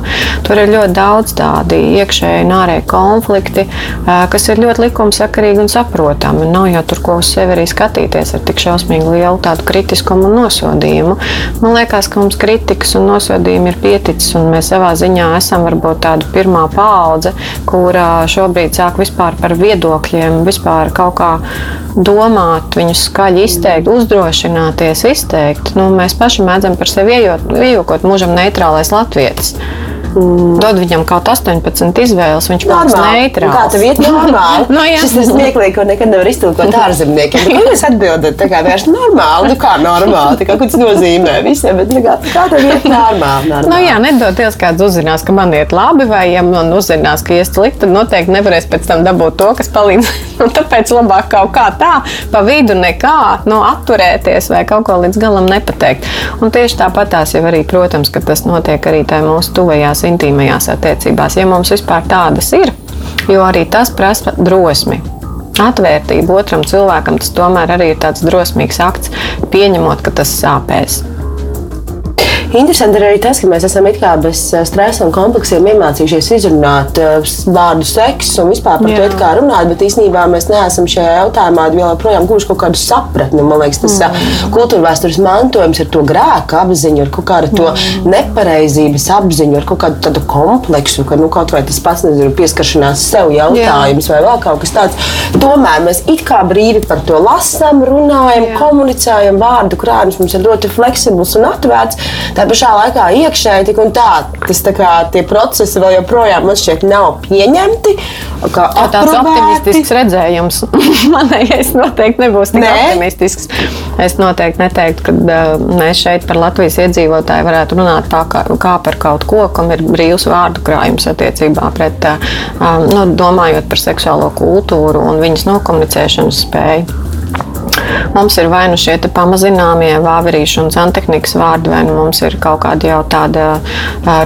Tur ir ļoti daudz tādi iekšēji un ārēji konflikti, uh, kas ir ļoti likumsakarīgi un saprotami. Nav jau tur ko uz sevi arī skatīties ar tik šausmīgi lielu tādu kritisku kritiskumu un nosodījumu. Man liekas, ka mums kritikas un nosodījumi ir pieticis, un mēs savā ziņā esam varbūt tāda pirmā paudze, kurā šobrīd sāk vispār par viedokļiem, vispār kaut kā domāt, viņus skaļi izteikt, uzdrošināties izteikt. Nu, mēs paši mēdzam par sevi iejokot mūžam neitrālais latvietis. Mm. Dod viņam kaut 18 izvēles, viņš paliks neitrāls. Kā tev iet normāli? [laughs] no, jā. Šis ir smieklīgi, ko nekad nevar iztulkot ārzemniekiem. Ko jūs atbildat? Tā kā vienkārši normāli, nu kā normāli, tā kā kas nozīmē visiem, bet kā, kā tev iet normāli? normāli. Nu, jā, nedoties kāds uzzinās, ka man iet labi, vai ja man uzzinās, ka iet slikti, tad noteikti nevarēs pēc tam dabūt to, kas palīdz. [laughs] Un tāpēc labāk kaut kā tā, pa vidu nekā, nu, atturēties vai kaut ko līdz galam nepateikt. Un tieši tāpat tās jau arī, protams, ka tas notiek arī tajā mūsu tuvajās intīmajās attiecībās, ja mums vispār tādas ir, jo arī tas prasa drosmi. Atvērtība otram cilvēkam tas tomēr arī ir tāds drosmīgs akts, pieņemot, ka tas sāpēs. Interesanti arī tas, ka mēs esam bez eh, stresa un kompleksiem iemācījušies izrunāt eh, vārdu seksu un vispār par Jā. to kā runāt, bet īstenībā mēs neesam šajā jautājumā vēl joprojām guvuši kaut kādu sapratni. Man liekas, tas eh, mm. kultūra vēstures mantojums ir to grēku apziņu, ar kaut kādu to mm. nepareizības apziņu, ar kaut kādu tādu kompleksu, ka nu, kaut vai tas pats nezinu, pieskaršanās sev jautājums Jā. vai vēl kaut kas tāds. Tomēr mēs it kā brīvi par to lasām, runājam, Jā. komunicējam, vārdu krājums mums ir ļoti fleksibls un atvērts. Tā pašā laikā iekšēji tik un tā, tas tā kā tie procesi vēl joprojām man šķiet nav pieņemti. Tā tāds optimistisks redzējums. [laughs] Manējais noteikti nebūs tik Nē. optimistisks. Es noteikti neteiktu, ka mēs šeit par Latvijas iedzīvotāju varētu runāt tā kā, kā par kaut ko, kam ir brīvs vārdu krājums attiecībā pret, nu, domājot par seksuālo kultūru un viņas nokomunicēšanas spēju. Mums ir vai nu šie pamazināmie vāverīšu un santehnikas vārdi, vai nu mums ir kaut kāda jau tāda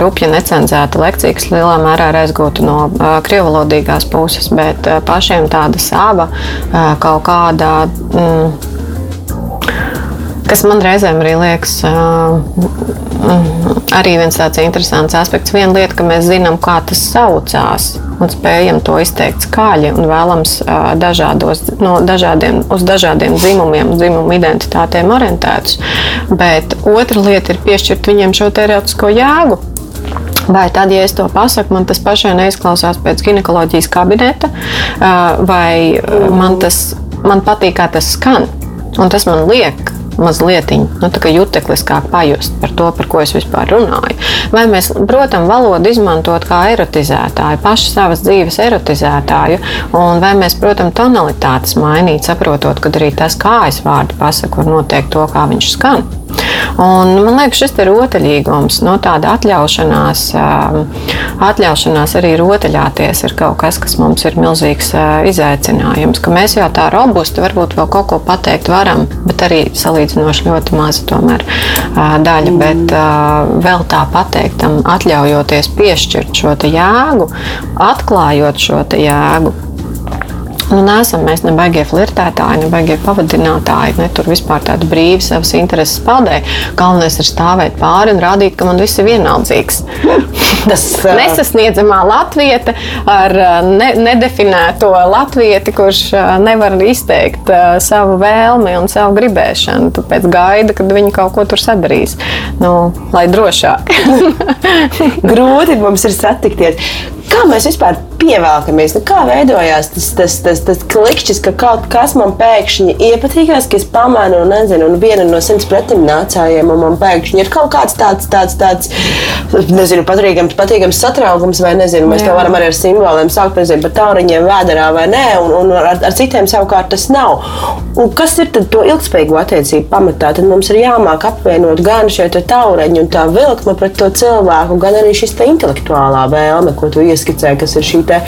rupja necenzēta lekcija, kas lielā mērā ir aizgūta no krievalodīgās puses, bet pašiem tāda sava kaut kāda. Mm, kas man reizēm arī liekas, arī viens tāds interesants aspekts. Viena lieta, ka mēs zinām, kā tas saucās, un spējam to izteikt skaļi un vēlams dažādos, no dažādiem, uz dažādiem dzimumiem, dzimumu identitātēm orientētus. Bet otra lieta ir piešķirt viņiem šo teorētisko jēgu. Vai tad, ja es to pasaku, man tas pašai neizklausās pēc ginekoloģijas kabineta, vai man tas man patīk, kā tas skan, un tas man liek mazliet nu, jutekliskāk pajust par to, par ko es vispār runāju. Vai mēs, protams, valodu izmantot kā erotizētāju, pašu savas dzīves erotizētāju, un vai mēs, protams, tonalitātes mainīt, saprotot, ka arī tas, kā es vārdu pasaku, var noteikt to, kā viņš skan. Un, man liekas, šis ir rotaļīgums, no tāda atļaušanās, atļaušanās arī rotaļāties ir kaut kas, kas mums ir milzīgs izaicinājums. Ka mēs jau tā robusti varbūt vēl kaut ko pateikt varam, bet arī salīdzinoši ļoti maza tomēr daļa. Bet vēl tā pateiktam, atļaujoties piešķirt šo jēgu, atklājot šo jēgu Nu, nesam mēs ne baigie flirtētāji, ne baigie pavadinātāji, ne tur vispār tādu brīvu savas intereses paudēji. Galvenais ir stāvēt pāri un rādīt, ka man viss ir vienaldzīgs. [laughs] Tas uh... nesasniedzamā latvieta ar ne, nedefinēto latvieti, kurš nevar izteikt uh, savu vēlmi un savu gribēšanu. Tāpēc gaida, kad viņi kaut ko tur sadarīs. Nu, lai drošāk. [laughs] Grūti mums ir satikties. Kā mēs vispār pievelkamies? Nu, kā veidojās tas, tas, tas, tas klikšķis, ka kaut kas man pēkšņi iepatīkās, ka es pamanu, un nezinu, un viena no simts pretim nācējiem, un man pēkšņi ir kaut kāds tāds, tāds, tāds nezinu, patīkams, patīkams satraukums, vai nezinu, mēs to varam arī ar simboliem sākt, nezinu, par tauriņiem vēderā vai nē, un, un ar, ar citiem savukārt tas nav. Un kas ir tad to ilgspējīgu attiecību pamatā? Tad mums ir jāmāk apvienot gan šie tauriņi un tā vilkme pret to cilvēku, gan arī šis intelektuālā vēlme, ko tu ieskicēji, kas ir šī te,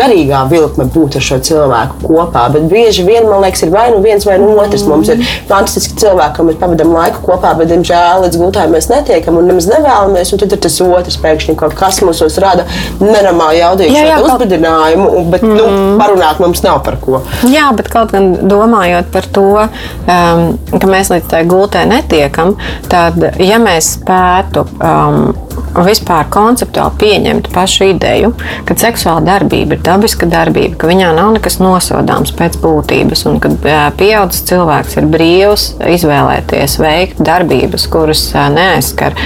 garīgā vilkme būt ar šo cilvēku kopā. Bet bieži vien man liekas, ir vai nu viens vai nu otrs. Mums ir fantastiski cilvēki, kam mēs pavadām laiku kopā, bet, diemžēl, līdz gūtājai mēs netiekam un nemaz nevēlamies. Un tad ir tas otrs pēkšņi kaut kas mūsos rada nenormāli jaudīgu uzbudinājumu, bet nu, mm. nu, parunāt mums nav par ko. Jā, bet kaut gan domājot par to, um, ka mēs līdz tai gultē netiekam, tad, ja mēs spētu um, vispār konceptuāli pieņemt pašu ideju, ka seksuāla darbība ir dabiska darbība, ka viņā nav nekas nosodāms pēc būtības, un ka pieaugušs cilvēks ir brīvs izvēlēties veikt darbības, kuras neaizskar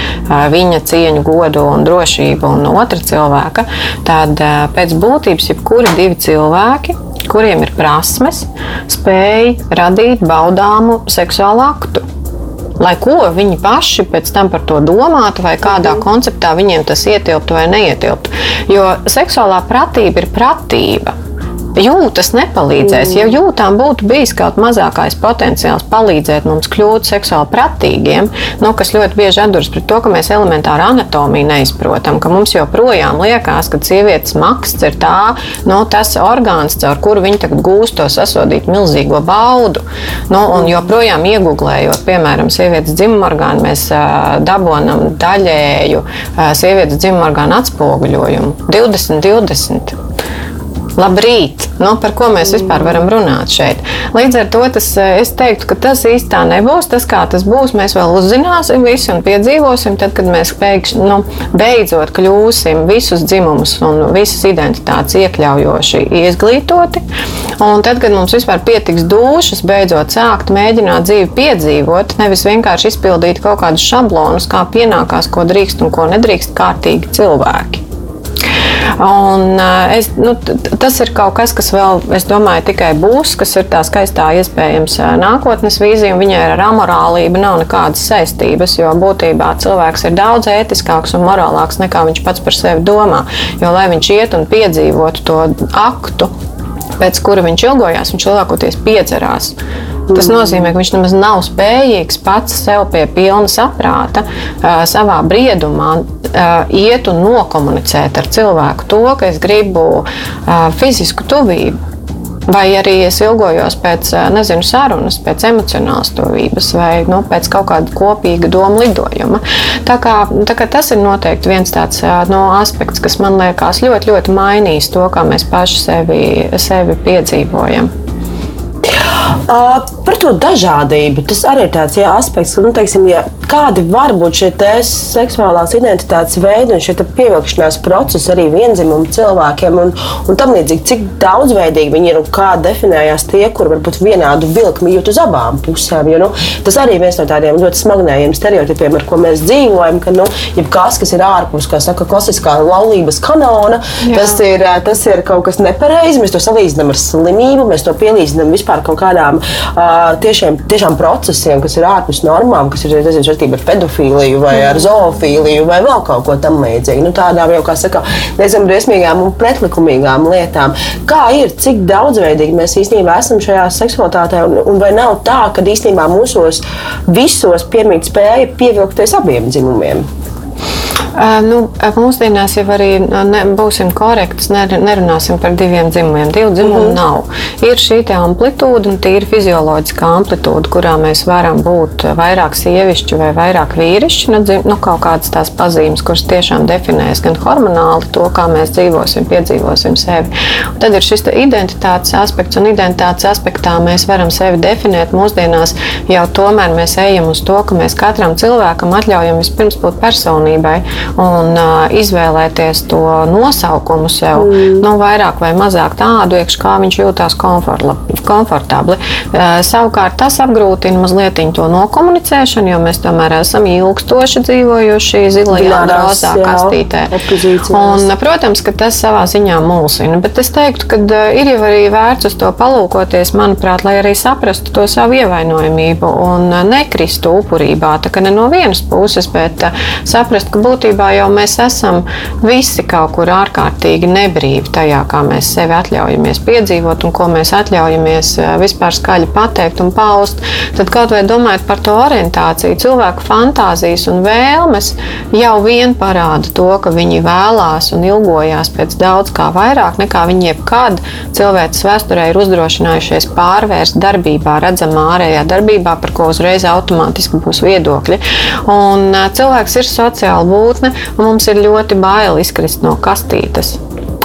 viņa cieņu, godu un drošību un otra cilvēka, tad pēc būtības jebkuri divi cilvēki kuriem ir prasmes, spēj radīt baudāmu seksuālu aktu. Lai ko viņi paši pēc tam par to domātu, vai kādā mm konceptā viņiem tas ietilptu vai neietilptu. Jo seksuālā pratība ir pratība jūtas nepalīdzēs. Mm. Ja jūtām būtu bijis kaut mazākais potenciāls palīdzēt mums kļūt seksuāli pratīgiem, nu, kas ļoti bieži atduras pret to, ka mēs elementāru anatomiju neizprotam, ka mums joprojām liekas, ka sievietes maksts ir tā, nu, tas orgāns, caur kuru viņi tagad gūst to sasodīt milzīgo baudu. Nu, un joprojām iegūlējot, piemēram, sievietes dzimuma orgānu, mēs uh, dabonam daļēju uh, sievietes dzimuma orgānu atspoguļojumu 20, 20. Labrīt! Nu, par ko mēs vispār varam runāt šeit? Līdz ar to tas, eh, es teiktu, ka tas īstenībā nebūs. Tas, kā tas būs, mēs vēl uzzināsim visu un piedzīvosim. Tad, kad mēs pēkšņi, nu, beidzot kļūsim visus dzimumus un visas identitātes iekļaujoši izglītoti, un tad, kad mums vispār pietiks dušas, beidzot sākt mēģināt dzīvi piedzīvot, nevis vienkārši izpildīt kaut kādus šablonus, kā pienākās, ko drīkst un ko nedrīkst kārtīgi cilvēki. Un, eh, es, nu, tas ir kaut kas, kas vēl, es domāju, tikai būs, kas ir tā skaistā iespējams eh, nākotnes vīzija, un viņai ar amorālību nav nekādas saistības, jo būtībā cilvēks ir daudz ētiskāks un morālāks nekā viņš pats par sevi domā. Jo, lai viņš iet un piedzīvotu to aktu, pēc kura viņš ilgojās, viņš lielākoties piedzerās. Tas nozīmē, ka viņš nemaz nav spējīgs pats sev pie pilna saprāta, savā briedumā iet un nokomunicēt ar cilvēku to, ka es gribu fizisku tuvību. Vai arī es ilgojos pēc nezinu, sarunas, pēc emocionālas tuvības vai nu, pēc kaut kāda kopīga doma lidojuma. Tā kā, tā kā tas ir noteikti viens tāds no, aspekts, kas man liekas ļoti, ļoti mainīs to, kā mēs paši sevi, sevi piedzīvojam. Uh, par to dažādību. Tas arī ir tāds jā, aspekts, ka nu, teiksim, ja kādi var būt šie seksuālās identitātes veidi un šie pievilkšanās procesi arī vienzimumu cilvēkiem un, un tam līdzīgi, cik daudzveidīgi viņi ir un kā definējās tie, kur varbūt vienādu vilkmi jūt uz abām pusēm. Jo, nu, tas arī viens no tādiem ļoti smagnējiem stereotipiem, ar ko mēs dzīvojam, ka nu, jebkas, kas ir ārpus, kā saka, klasiskā laulības kanona, jā. tas ir, tas ir kaut kas nepareizs. Mēs to salīdzinām ar slimību, mēs to pielīdzinām vispār kaut kādām uh, tiešiem, tiešām procesiem, kas ir ārpus normām, kas ir saistība ar pedofīliju vai ar zoofīliju vai vēl kaut ko tamlīdzīgu. Nu, tādām jau, kā saka, diezgan briesmīgām un pretlikumīgām lietām. Kā ir, cik daudzveidīgi mēs īstenībā esam šajā seksualitātē, un, un vai nav tā, ka īstenībā mūsos visos piemīt spēja pievilkties abiem dzimumiem? Nu, mūsdienās jau arī ne, būsim korekti, nerunāsim par diviem dzimumiem. Divu dzimumu mm -hmm. nav. Ir šī amplitūda, un tīri fizioloģiskā amplitūda, kurā mēs varam būt vairāk sievišķi vai vairāk vīrišķi. Nu, dzim, nu, kaut kādas tās pazīmes, kuras tiešām definēs gan hormonāli to, kā mēs dzīvosim, piedzīvosim sevi. Un tad ir šis identitātes aspekts, un identitātes aspektā mēs varam sevi definēt. Mūsdienās jau tomēr mēs ejam uz to, ka mēs katram cilvēkam atļaujam vispirms būt personībai un uh, izvēlēties to nosaukumu sev, mm. nu, vairāk vai mazāk tādu, iekš, kā viņš jūtas komfortabli. Uh, savukārt tas apgrūtina mazliet to nokomunicēšanu, jo mēs tomēr esam ilgstoši dzīvojuši zilajā un rozā kastītē. Un, protams, ka tas savā ziņā mulsina, bet es teiktu, ka ir jau arī vērts uz to palūkoties, manuprāt, lai arī saprastu to savu ievainojamību un nekristu upurībā. Tā kā ne no vienas puses, bet saprast, ka būtībā būtībā jau mēs esam visi kaut kur ārkārtīgi nebrīvi tajā, kā mēs sevi atļaujamies piedzīvot un ko mēs atļaujamies eh, vispār skaļi pateikt un paust. Tad kaut vai domājot par to orientāciju, cilvēku fantāzijas un vēlmes jau vien parāda to, ka viņi vēlās un ilgojās pēc daudz kā vairāk nekā viņi jebkad cilvēces vēsturē ir uzdrošinājušies pārvērst darbībā, redzamā ārējā darbībā, par ko uzreiz automātiski būs viedokļi. Un eh, cilvēks ir sociāli būtne būtne, un mums ir ļoti bail izkrist no kastītes.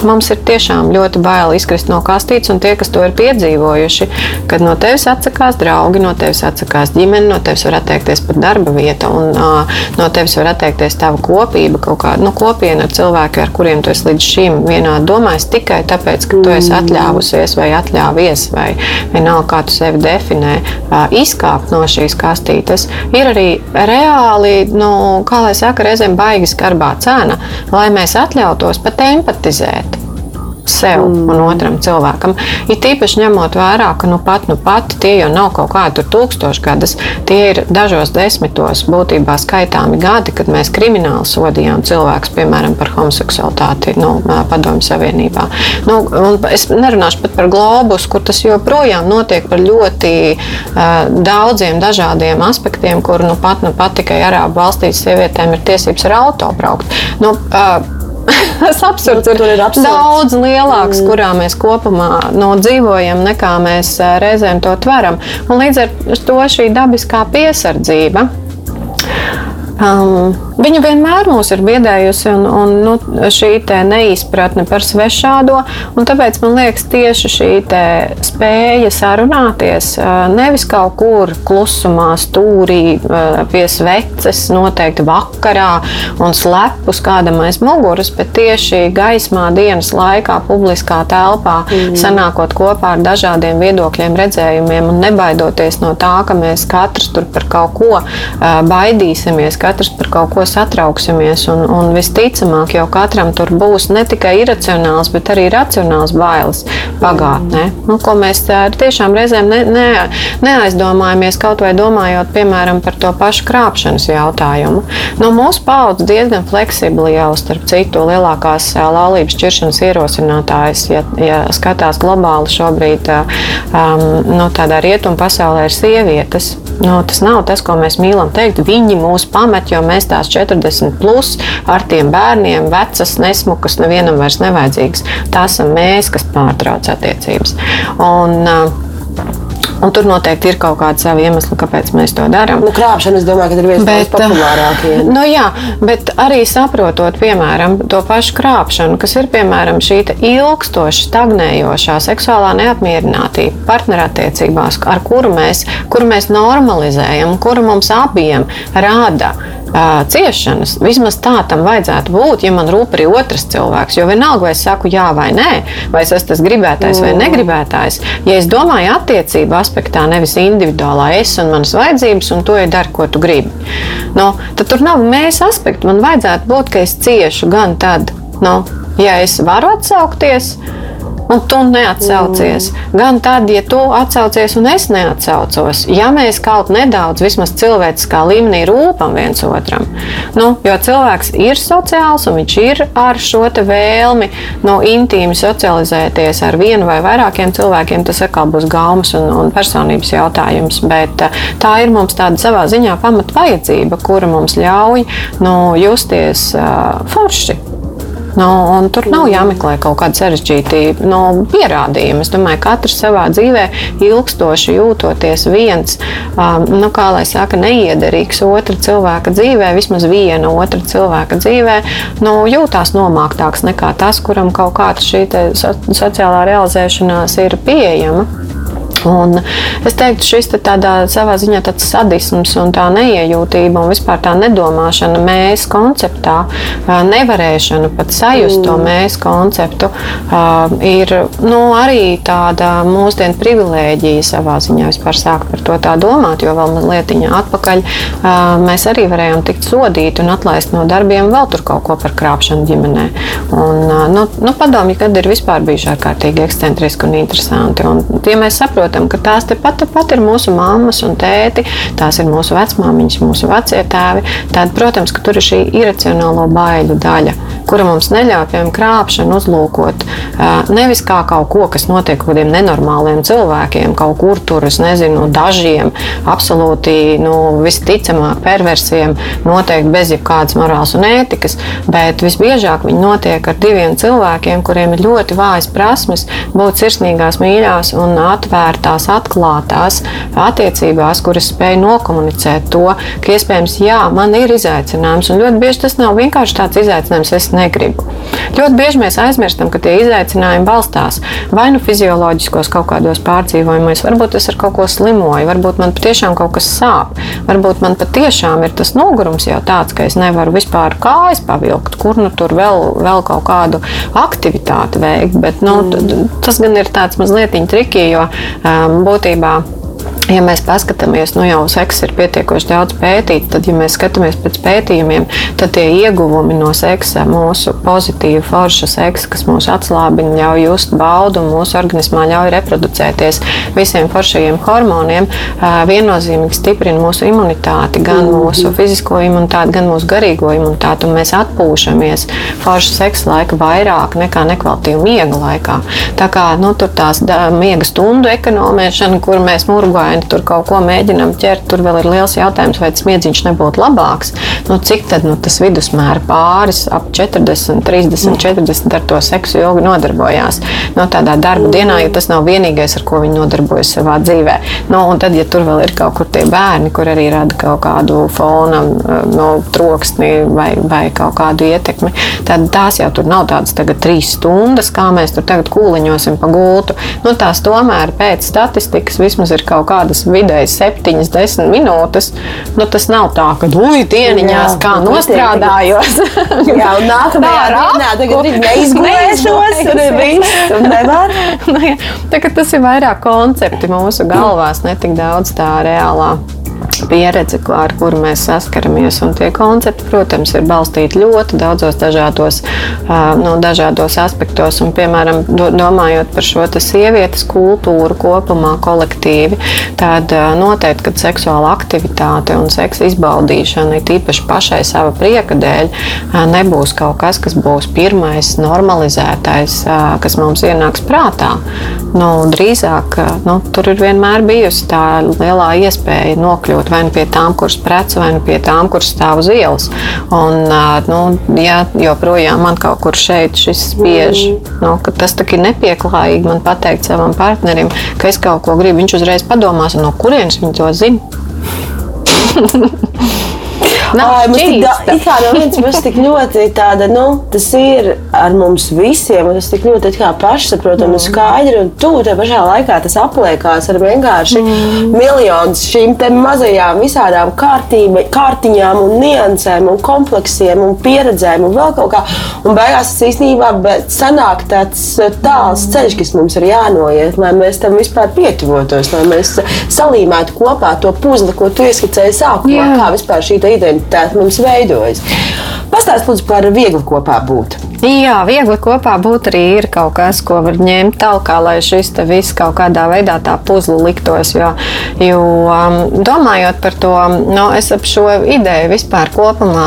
Mums ir tiešām ļoti bail izkrist no kastītes, un tie, kas to ir piedzīvojuši, kad no tevis atsakās draugi, no tevis atsakās ģimene, no tevis var atteikties pat darba vieta, un uh, no tevis var atteikties tava kopība, kaut kāda nu, kopiena ar cilvēkiem, ar kuriem tu esi līdz šim vienādi domājis tikai tāpēc, ka tu esi atļāvusies vai atļāvies, vai vienalga, kā tu sevi definē, uh, izkāpt no šīs kastītes. Ir arī reāli, nu, kā lai saka, reizēm baigi skarbā cena, lai mēs atļautos pat empatizēt sev mm. un otram cilvēkam. Ir tīpaši ņemot vērā, ka nu pat, nu pat tie jau nav kaut kādi tūkstošgadas, tie ir dažos desmitos būtībā skaitāmi gadi, kad mēs krimināli sodījām cilvēkus, piemēram, par homoseksualitāti nu, Padomju Savienībā. Nu, es nerunāšu pat par globus, kur tas joprojām notiek par ļoti uh, daudziem dažādiem aspektiem, kur nu pat, nu pat tikai Arābu valstīs sievietēm ir tiesības ar auto braukt. Nu, uh, [laughs] tas absurds ir, ir absurds. daudz lielāks, mm. kurā mēs kopumā no dzīvojam, nekā mēs reizēm to tveram. Un līdz ar to šī dabiskā piesardzība. Um, Viņa vienmēr mūs ir biedējusi, un, un nu, šī neizpratne par svešādo. Tāpēc man liekas, tieši šī spēja sarunāties nevis kaut kur klusumā, stūrī, pie sveces, noteikti vakarā un slepus kādam aiz muguras, bet tieši gaismā dienas laikā, publiskā telpā, mm. sanākot kopā ar dažādiem viedokļiem, redzējumiem un nebaidoties no tā, ka mēs katrs tur par kaut ko baidīsimies, katrs par kaut ko satrauksimies. Un, un visticamāk, jau katram tur būs ne tikai iracionāls, bet arī racionāls bailes pagātnē. Nu, ko mēs tiešām reizēm ne, ne, neaizdomājamies, kaut vai domājot piemēram par to pašu krāpšanas jautājumu. Nu, mūsu paudze diezgan fleksibli jau starp citu lielākās laulības šķiršanas ierosinātājas, ja, ja skatās globāli šobrīd um, nu, tādā rietumu pasaulē ir sievietes. Nu, tas nav tas, ko mēs mīlam teikt. Viņi mūs pamet, jo mēs tās 40 plus ar tiem bērniem, vecas, nesmukas, nevienam vairs nevajadzīgas. Tās esam mēs, kas pārtrauc attiecības. Un, Un tur noteikti ir kaut kāda sava iemesla, kāpēc mēs to darām. Nu, krāpšana, es domāju, ka ir viens no populārākajiem. Nu, jā, bet arī saprotot, piemēram, to pašu krāpšanu, kas ir piemēram šī ilgstoša, stagnējošā seksuālā neapmierinātība partnerattiecībās, ar kuru mēs, kuru mēs normalizējam, kuru mums abiem rada uh, ciešanas. Vismaz tā tam vajadzētu būt, ja man rūp arī otrs cilvēks. Jo vienalga, vai es saku jā vai nē, vai es esmu tas gribētājs mm. vai negribētājs. Ja es domāju attiecību aspektā, nevis individuālā es un manas vajadzības, un to ir dari, ko tu gribi. Nu, tad tur nav mēs aspektu. Man vajadzētu būt, ka es ciešu gan tad, nu, ja es varu atsaukties un tu neatsaucies. Mm. Gan tad, ja tu atsaucies un es neatsaucos, ja mēs kaut nedaudz, vismaz cilvēciskā līmenī, rūpam viens otram. Nu, jo cilvēks ir sociāls un viņš ir ar šo vēlmi no intīmi socializēties ar vienu vai vairākiem cilvēkiem. Tas atkal būs gaumas un, un personības jautājums, bet eh, tā ir mums tāda savā ziņā pamat vajadzība, kura mums ļauj nu, justies uh, forši. Nu, tur nav jāmeklē kaut kāda sarežģīta nu, pierādījuma. Es domāju, ka katrs savā dzīvē ilgstoši jūtoties viens, um, nu, kā lai saka, neiederīgs otra cilvēka dzīvē, vismaz viena otra cilvēka dzīvē, nu, jūtās nomāktāks nekā tas, kuram kaut kāda šī so, sociālā realizēšanās ir pieejama. Un es teiktu, šis te tādā savā ziņā tāds sadisms un tā neiejūtība un vispār tā nedomāšana mēs konceptā, nevarēšana pat sajust to mm. mēs konceptu, ir nu, arī tāda mūsdienu privilēģija savā ziņā vispār sākt par to tā domāt, jo vēl mazliet atpakaļ mēs arī varējām tikt sodīti un atlaist no darbiem vēl tur kaut ko par krāpšanu ģimenē. Un, nu, nu, padomju, kad ir vispār bijuši ārkārtīgi ekscentriski un interesanti. Un, ja mēs saprotam, saprotam, ka tās tepat tepat ir mūsu mammas un tēti, tās ir mūsu vecmāmiņas, mūsu vecie tēvi. Tad, protams, ka tur ir šī iracionālo baiļu daļa, kura mums neļauj, piemēram, krāpšanu uzlūkot nevis kā kaut ko, kas notiek kaut kādiem nenormāliem cilvēkiem, kaut kur tur, es nezinu, dažiem, absolūti nu, visticamāk perversiem, noteikti bez jebkādas morāls un ētikas, bet visbiežāk viņi notiek ar diviem cilvēkiem, kuriem ir ļoti vājas prasmes būt sirsnīgās, mīļās un atvērtās atvērtās, atklātās attiecībās, kuras spēj nokomunicēt to, ka iespējams, jā, man ir izaicinājums, un ļoti bieži tas nav vienkārši tāds izaicinājums, es negribu. Ļoti bieži mēs aizmirstam, ka tie izaicinājumi balstās vai nu fizioloģiskos kaut kādos pārdzīvojumos, varbūt es ar kaut ko slimoju, varbūt man patiešām kaut kas sāp, varbūt man patiešām ir tas nogurums jau tāds, ka es nevaru vispār kājas pavilkt, kur nu tur vēl, vēl kaut kādu aktivitāti veikt. Bet, nu, mm. Tas gan ir tāds mazliet triki, jo būtībā Ja mēs paskatāmies, nu jau seksa ir pietiekoši daudz pētīts, tad, ja mēs skatāmies pēc pētījumiem, tad tie ieguvumi no seksa, mūsu pozitīva, forša seksa, kas mūs atslābina, ļauj just baudu un mūsu organismā ļauj reproducēties visiem foršajiem hormoniem, viennozīmīgi stiprina mūsu imunitāti, gan mm. mūsu fizisko imunitāti, gan mūsu garīgo imunitāti, un mēs atpūšamies forša seksa laika vairāk nekā nekvalitīva miega laikā. Tā kā nu, tur tās miega stundu ekonomēšana, kur mēs murgājam momenti tur kaut ko mēģinām ķert, tur vēl ir liels jautājums, vai tas miedziņš nebūtu labāks. Nu, cik tad nu, tas vidusmēra pāris ap 40, 30, 40 ar to seksu ilgi nodarbojās? No nu, tādā darba dienā, jo tas nav vienīgais, ar ko viņi nodarbojas savā dzīvē. Nu, un tad, ja tur vēl ir kaut kur tie bērni, kur arī rada kaut kādu fona, no troksni vai, vai kaut kādu ietekmi, tad tās jau tur nav tādas tagad trīs stundas, kā mēs tur tagad kūliņosim pa gultu. Nu, tās tomēr pēc statistikas vismaz ir kaut kāda tādas vidēji 7, 10 minūtes. Nu, tas nav tā, ka ui, dieniņās kā nu, nostrādājos. [laughs] jā, un nākamajā dienā tagad neizgulēšos, un viss, nevar. [laughs] nu, tā, tas ir vairāk koncepti mūsu galvās, ne tik daudz tā reālā pieredze, ar kuru mēs saskaramies. Un tie koncepti, protams, ir balstīti ļoti daudzos dažādos, no dažādos aspektos. Un, piemēram, domājot par šo sievietes kultūru kopumā, kolektīvi, tad noteikti, kad seksuāla aktivitāte un seksa izbaudīšana ir tīpaši pašai sava prieka dēļ, nebūs kaut kas, kas būs pirmais normalizētais, kas mums ienāks prātā. Nu, drīzāk nu, tur ir vienmēr bijusi tā lielā iespēja nokļūt pietuvu vai nu pie tām, kuras prec, vai nu pie tām, kuras stāv uz ielas. Un, nu, ja joprojām man kaut kur šeit šis spiež, mm. nu, tas tā ir nepieklājīgi man pateikt savam partnerim, ka es kaut ko gribu, viņš uzreiz padomās, no kurienes viņi to zina. [laughs] Mums tik, da, kā no vienas puses tik ļoti tāda, nu, tas ir ar mums visiem, un tas tik ļoti kā pašsaprotami mm. skaidri, un tu te pašā laikā tas apliekās ar vienkārši mm. miljonus šīm te mazajām visādām kārtība, kārtiņām un niansēm un kompleksiem un pieredzēm un vēl kaut kā, un beigās tas īstenībā sanāk tāds tāls ceļš, kas mums ir jānoiet, lai mēs tam vispār pietuvotos, lai mēs salīmētu kopā to puzli, ko tu ieskicēji sākumā, Jā. kā vispār šī ideja identitāte mums veidojas. Pastāstiet, lūdzu, par viegli kopā būt. Jā, viegli kopā būt arī ir kaut kas, ko var ņemt tālāk, lai šis viss kaut kādā veidā tā puzle liktos. Jo, jo um, domājot par to, nu, es ap šo ideju vispār kopumā,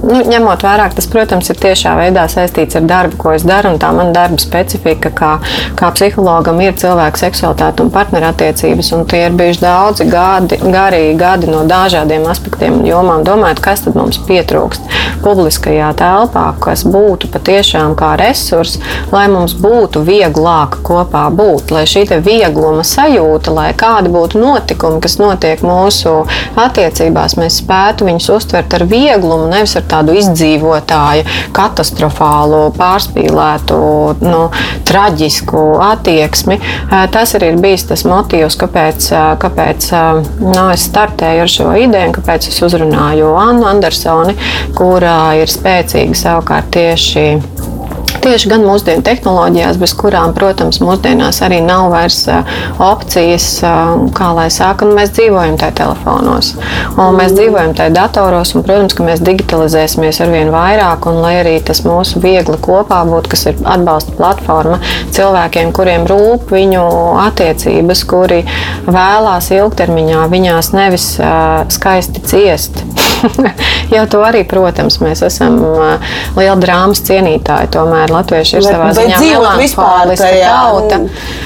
nu, ņemot vērā, tas, protams, ir tiešā veidā saistīts ar darbu, ko es daru, un tā mana darba specifika, kā, kā psihologam, ir cilvēku seksualitāte un partnerattiecības, un tie ir bijuši daudzi gadi, garīgi gadi no dažādiem aspektiem un jomām. Domājot, kas tad mums pietrūkst publiskajā telpā, kas būtu pat tiešām kā resurs, lai mums būtu vieglāk kopā būt, lai šī viegluma sajūta, lai kādi būtu notikumi, kas notiek mūsu attiecībās, mēs spētu viņus uztvert ar vieglumu, nevis ar tādu izdzīvotāju, katastrofālu, pārspīlētu, nu, traģisku attieksmi. Tas arī ir bijis tas motīvs, kāpēc, kāpēc nu, es startēju ar šo ideju, kāpēc es uzrunāju Annu Andersoni, kura ir spēcīga savukārt tieši Tieši gan mūsdienu tehnoloģijās, bez kurām, protams, mūsdienās arī nav vairs opcijas, kā lai saka, nu, mēs dzīvojam tajā telefonos, un mēs dzīvojam tajā datoros, un, protams, ka mēs digitalizēsimies ar vien vairāk, un lai arī tas mūsu viegli kopā būtu, kas ir atbalsta platforma cilvēkiem, kuriem rūp viņu attiecības, kuri vēlās ilgtermiņā viņās nevis skaisti ciest. [laughs] jo to arī, protams, mēs esam liela drāmas cienītāji. Tomēr latvieši ir savā ziņā melanholiska tauta.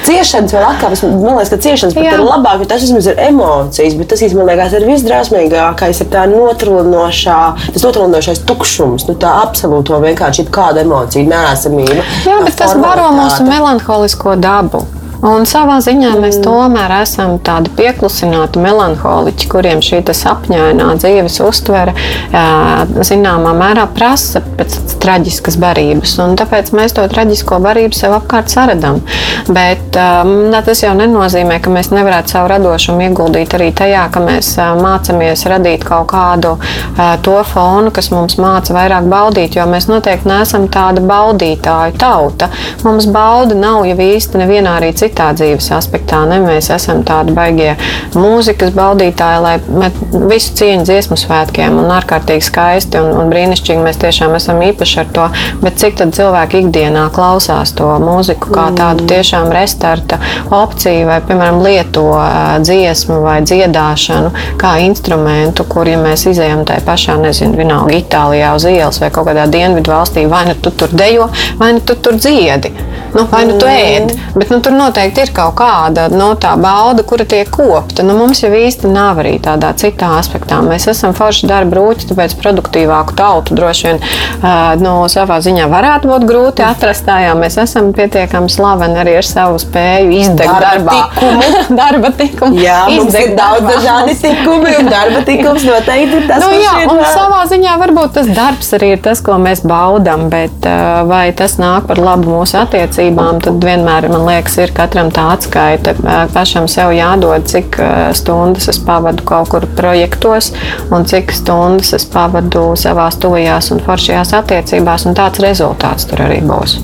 Ciešanas vēl atkal, man liekas, ka ciešanas pat ir labāk, jo tas vismaz ir emocijas, bet tas, man liekas, ir visdrāsmīgākais, ir tā notrūnošā, tas notrūnošais tukšums, nu tā absolūto vienkārši kāda emocija, nēsamība. Jā, bet tas baro mūsu melanholisko dabu. Un savā ziņā mēs tomēr esam tādi pieklusināti melanholiķi, kuriem šī sapņainā dzīves uztvere zināmā mērā prasa pēc traģiskas barības. Tāpēc mēs to traģisko barību sev apkārt saredam. Bet um, tas jau nenozīmē, ka mēs nevarētu savu radošumu ieguldīt arī tajā, ka mēs mācāmies radīt kaut kādu to fonu, kas mums māca vairāk baudīt, jo mēs noteikti neesam tāda baudītāju tauta. Mums bauda nav jau īsti nevienā arī citā citā dzīves aspektā. Ne? Mēs esam tādi baigie mūzikas baudītāji, lai visu cieņu dziesmu svētkiem un ārkārtīgi skaisti un, un brīnišķīgi mēs tiešām esam īpaši ar to. Bet cik tad cilvēki ikdienā klausās to mūziku kā tādu mm. tiešām restarta opciju vai, piemēram, lieto dziesmu vai dziedāšanu kā instrumentu, kur, ja mēs izējām tajā pašā, nezinu, vienalga Itālijā uz ielas vai kaut kādā dienvidu valstī, vai nu tu tur dejo, vai nu tu tur dziedi. Nu, vai nu tu ēd, bet nu, tur noteikti ir kaut kāda no nu, tā bauda, kura tiek kopta. Nu, mums jau īsti nav arī tādā citā aspektā. Mēs esam forši darba brūķi, tāpēc produktīvāku tautu droši vien nu, savā ziņā varētu būt grūti atrast. Jā, mēs esam pietiekami slaveni arī ar savu spēju izdegt darba tikumu. [laughs] darba tikumu. Jā, mums ir daudz dažādi tikumi, un darba tikums noteikti ir tas, nu, jā, un var... savā ziņā varbūt tas darbs arī ir tas, ko mēs baudam, bet vai tas nāk par labu mūsu attiecībām? tad vienmēr man liekas, ir katram tā atskaita. Pašam sev jādod, cik stundas es pavadu kaut kur projektos, un cik stundas es pavadu savās tuvajās un foršajās attiecībās, un tāds rezultāts tur arī būs.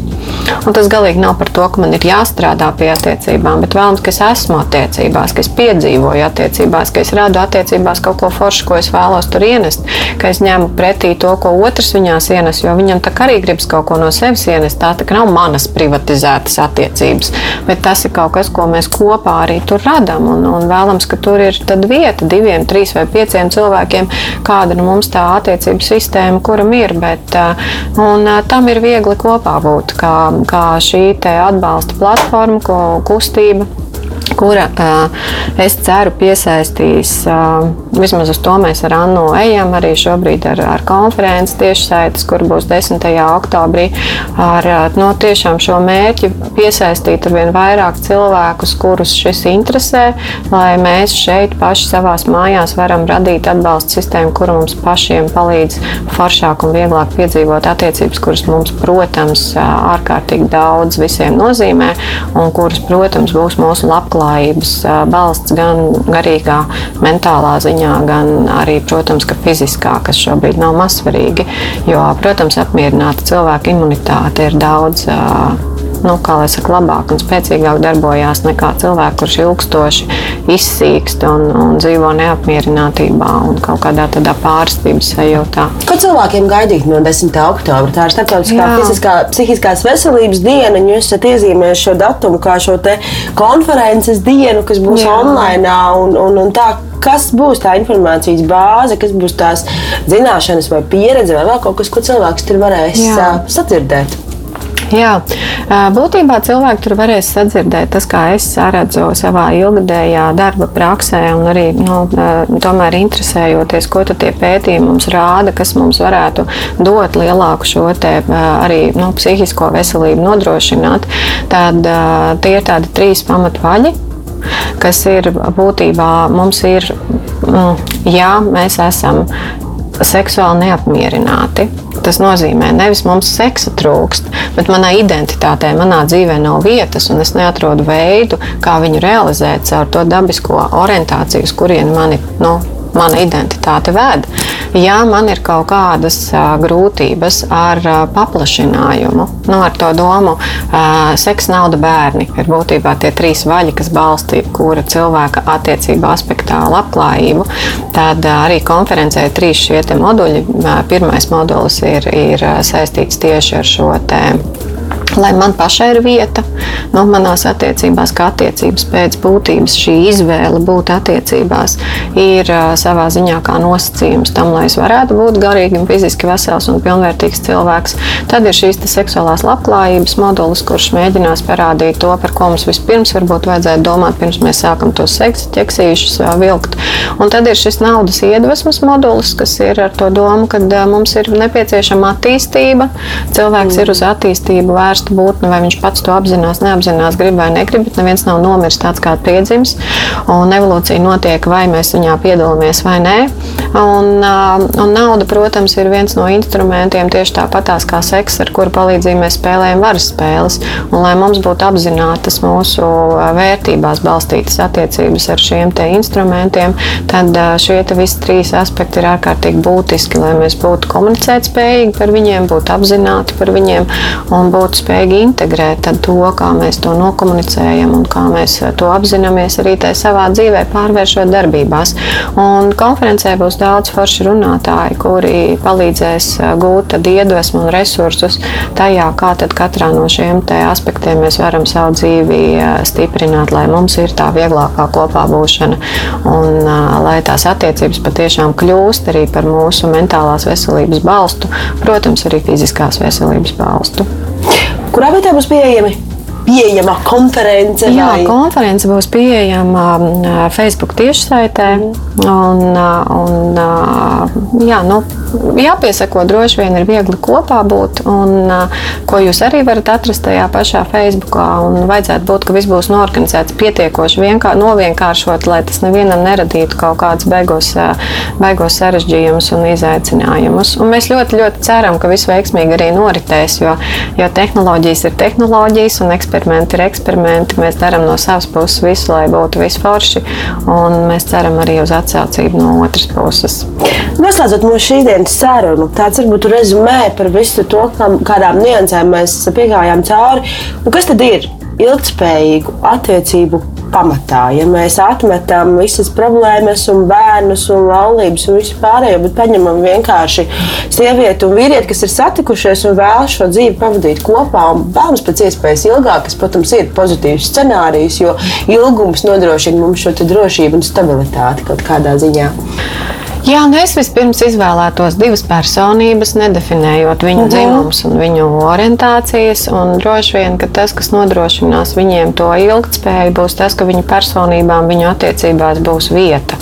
Un tas galīgi nav par to, ka man ir jāstrādā pie attiecībām, bet vēlams, ka es esmu attiecībās, ka es piedzīvoju attiecībās, ka es radu attiecībās kaut ko foršu, ko es vēlos tur ienest, ka es ņemu pretī to, ko otrs viņās ienes, jo viņam tā arī gribas kaut ko no sevis ienest. Tā, tā nav manas privatizētas attiecības, bet tas ir kaut kas, ko mēs kopā arī tur radām. Un, un vēlams, ka tur ir vieta diviem, trīs vai pieciem cilvēkiem, kāda nu mums tā attiecību sistēma, kuram ir. Bet, un, tam ir viegli kopā būt. Kā kā šī atbalsta platforma, ko kustība kura, es ceru, piesaistīs, vismaz uz to mēs ar Annu ejam arī šobrīd ar, ar konferenci tiešsaites, kur būs 10. oktobrī, ar no, nu, tiešām šo mērķi piesaistīt ar vien vairāk cilvēkus, kurus šis interesē, lai mēs šeit paši savās mājās varam radīt atbalsta sistēmu, kura mums pašiem palīdz foršāk un vieglāk piedzīvot attiecības, kuras mums, protams, ārkārtīgi daudz visiem nozīmē un kuras, protams, būs mūsu labklājības labklājības balsts gan garīgā, mentālā ziņā, gan arī, protams, fiziskā, kas šobrīd nav mazsvarīgi. Jo, protams, apmierināta cilvēka imunitāte ir daudz nu, kā lai saka, labāk un spēcīgāk darbojās nekā cilvēks, kurš ilgstoši izsīkst un, un dzīvo neapmierinātībā un kaut kādā tādā pārstības sajūtā. Ko cilvēkiem gaidīt no 10. oktobra? Tā ir starptautiskā fiziskā, psihiskās veselības diena. Jūs esat iezīmējuši šo datumu kā šo konferences dienu, kas būs Jā. online. Un, un, un tā, kas būs tā informācijas bāze, kas būs tās zināšanas vai pieredze vai vēl kaut kas, ko cilvēks tur varēs Jā. sadzirdēt. Jā, būtībā cilvēki tur varēs sadzirdēt tas, kā es redzu savā ilgadējā darba praksē, un arī nu, tomēr interesējoties, ko tie pētījumi mums rāda, kas mums varētu dot lielāku šo te arī nu, psihisko veselību nodrošināt. Tad tie ir tādi trīs pamatvaļi kas ir būtībā mums ir, jā, mēs esam seksuāli neapmierināti. Tas nozīmē, nevis mums seksa trūkst, bet manā identitātē, manā dzīvē nav vietas, un es neatrodu veidu, kā viņu realizēt caur to dabisko orientāciju, uz kurieni mani nu, mana identitāte ved. Ja man ir kaut kādas grūtības ar paplašinājumu, nu, ar to domu, seks, nauda, bērni ir būtībā tie trīs vaļi, kas balsta jebkura cilvēka attiecību aspektā labklājību, tad arī konferencē ir trīs šie moduļi. Pirmais modulis ir, ir saistīts tieši ar šo tēmu lai man pašai ir vieta, nu, manās attiecībās, kā attiecības pēc būtības šī izvēle būt attiecībās ir savā ziņā kā nosacījums tam, lai es varētu būt garīgi un fiziski vesels un pilnvērtīgs cilvēks. Tad ir šīs seksuālās labklājības modulis, kurš mēģinās parādīt to, par ko mums vispirms varbūt vajadzētu domāt, pirms mēs sākam tos seksa ķeksīšus vilkt. Un tad ir šis naudas iedvesmas modulis, kas ir ar to domu, ka mums ir nepieciešama attīstība. Cilvēks mm. ir uz attīstību vērsts vērsta būtne, vai viņš pats to apzinās, neapzinās, grib vai negrib, bet neviens nav nomiris tāds kā piedzimis. Un evolūcija notiek, vai mēs viņā piedalāmies vai nē. Un, un nauda, protams, ir viens no instrumentiem tieši tāpatās kā seks, ar kuru palīdzību mēs spēlējam varas spēles. Un, lai mums būtu apzinātas mūsu vērtībās balstītas attiecības ar šiem instrumentiem, tad šie visi trīs aspekti ir ārkārtīgi būtiski, lai mēs būtu komunicēt spējīgi par viņiem, būtu apzināti par viņiem un būtu spējīgi spējīgi integrēt to, kā mēs to nokomunicējam un kā mēs to apzināmies arī tajā savā dzīvē, pārvēršot darbībās. Un konferencē būs daudz forši runātāji, kuri palīdzēs gūt iedvesmu un resursus tajā, kā katrā no šiem aspektiem mēs varam savu dzīvi stiprināt, lai mums ir tā vieglākā kopā būšana un lai tās attiecības patiešām kļūst arī par mūsu mentālās veselības balstu, protams, arī fiziskās veselības balstu. Kurā vietā būs pieejami? Pieejama konference. Jā, vai? konference būs pieejama Facebook tiešsaitē. Mm. Un, un, jā, nu, jāpiesako droši vien ir viegli kopā būt, un ko jūs arī varat atrast tajā pašā Facebookā. Un vajadzētu būt, ka viss būs norganizēts pietiekoši vienkār, novienkāršot, lai tas nevienam neradītu kaut kādus beigos, beigos sarežģījumus un izaicinājumus. Un mēs ļoti, ļoti ceram, ka viss veiksmīgi arī noritēs, jo, jo tehnoloģijas ir tehnoloģijas un eksperimenti ir eksperimenti. Mēs darām no savas puses visu, lai būtu viss forši, un mēs ceram arī uz atsaucību no otras puses. Noslēdzot no šī dienas šodienas sarunu. Tāds varbūt rezumē par visu to, kādām niansēm mēs piegājām cauri. Un kas tad ir ilgspējīgu attiecību pamatā? Ja mēs atmetam visas problēmas, un bērnus, un laulības un visu pārējo, bet paņemam vienkārši sievieti un vīrieti, kas ir satikušies un vēlas šo dzīvi pavadīt kopā un vēlams pēc iespējas ilgāk, kas, protams, ir pozitīvs scenārijs, jo ilgums nodrošina mums šo drošību un stabilitāti kaut kādā ziņā. Jā, nu es vispirms izvēlētos divas personības, nedefinējot viņu uh -huh. dzimumus un viņu orientācijas. Un droši vien, ka tas, kas nodrošinās viņiem to ilgspēju, būs tas, ka viņu personībām, viņu attiecībās būs vieta.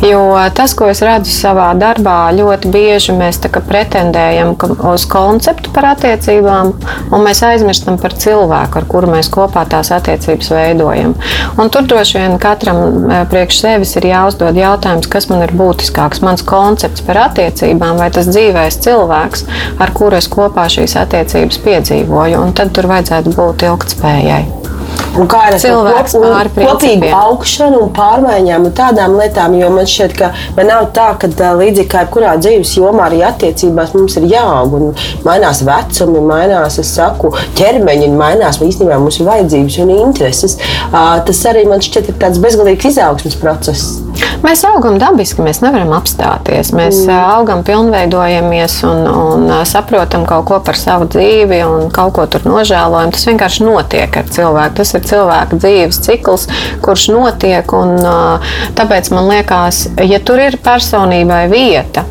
Jo tas, ko es redzu savā darbā, ļoti bieži mēs pretendējam uz konceptu par attiecībām, un mēs aizmirstam par cilvēku, ar kuru mēs kopā tās attiecības veidojam. Un tur droši vien katram e, priekš sevis ir jāuzdod jautājums, kas man ir būtiskāks. Mans koncepts par attiecībām vai tas dzīvais cilvēks, ar kuru es kopā šīs attiecības piedzīvoju, un tad tur vajadzētu būt ilgtspējai. Un kā ar cilvēku kop, kopīgu augšanu un pārmaiņām un tādām lietām, jo man šķiet, ka man nav tā, ka līdzīgi kā jebkurā dzīves jomā, arī attiecībās mums ir jāaug un mainās vecumi, mainās, es saku, ķermeņi, mainās īstenībā mūsu vajadzības un intereses. Tas arī man šķiet ir tāds bezgalīgs izaugsmas process. Mēs augam dabiski, mēs nevaram apstāties. Mēs mm. augam, pilnveidojamies un, un saprotam kaut ko par savu dzīvi un kaut ko tur nožēlojam. Tas vienkārši notiek ar cilvēku. Tas ir cilvēka dzīves cikls, kurš notiek. Un, tāpēc man liekas, ja tur ir personībai vieta,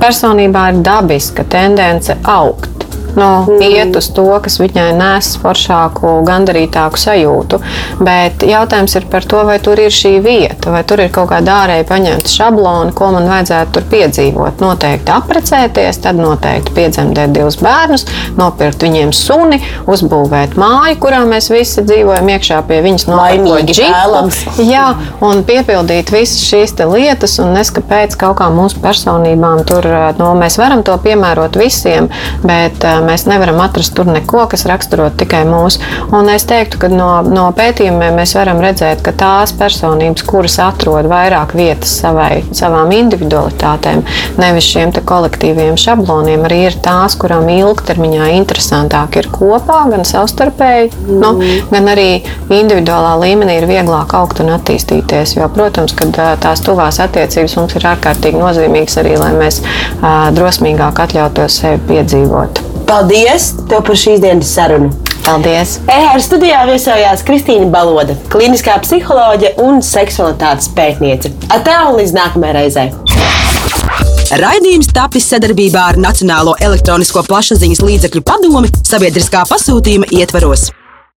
personībā ir dabiska tendence augt nu, mm. iet uz to, kas viņai nes foršāku, gandarītāku sajūtu. Bet jautājums ir par to, vai tur ir šī vieta, vai tur ir kaut kāda ārēji paņemta šablona, ko man vajadzētu tur piedzīvot. Noteikti apprecēties, tad noteikti piedzemdēt divus bērnus, nopirkt viņiem suni, uzbūvēt māju, kurā mēs visi dzīvojam iekšā pie viņas nolikot džipu. Jā, un piepildīt visas šīs lietas, un neskapēc kaut kā mūsu personībām tur, nu, mēs varam to piemērot visiem, bet mēs nevaram atrast tur neko, kas raksturot tikai mūsu. Un es teiktu, ka no, no pētījumiem mēs varam redzēt, ka tās personības, kuras atrod vairāk vietas savai, savām individualitātēm, nevis šiem kolektīviem šabloniem, arī ir tās, kurām ilgtermiņā interesantāk ir kopā, gan savstarpēji, mm. nu, gan arī individuālā līmenī ir vieglāk augt un attīstīties. Jo, protams, ka tās tuvās attiecības mums ir ārkārtīgi nozīmīgas arī, lai mēs drosmīgāk atļautos sevi piedzīvot. Paldies tev par šīs dienas sarunu! Paldies! EHR studijā viesojās Kristīna Baloda, kliniskā psiholoģe un seksualitātes pētniece. Atā un līdz nākamajai reizei! Raidījums tapis sadarbībā ar Nacionālo elektronisko plašsaziņas līdzekļu padomi sabiedriskā pasūtījuma ietvaros.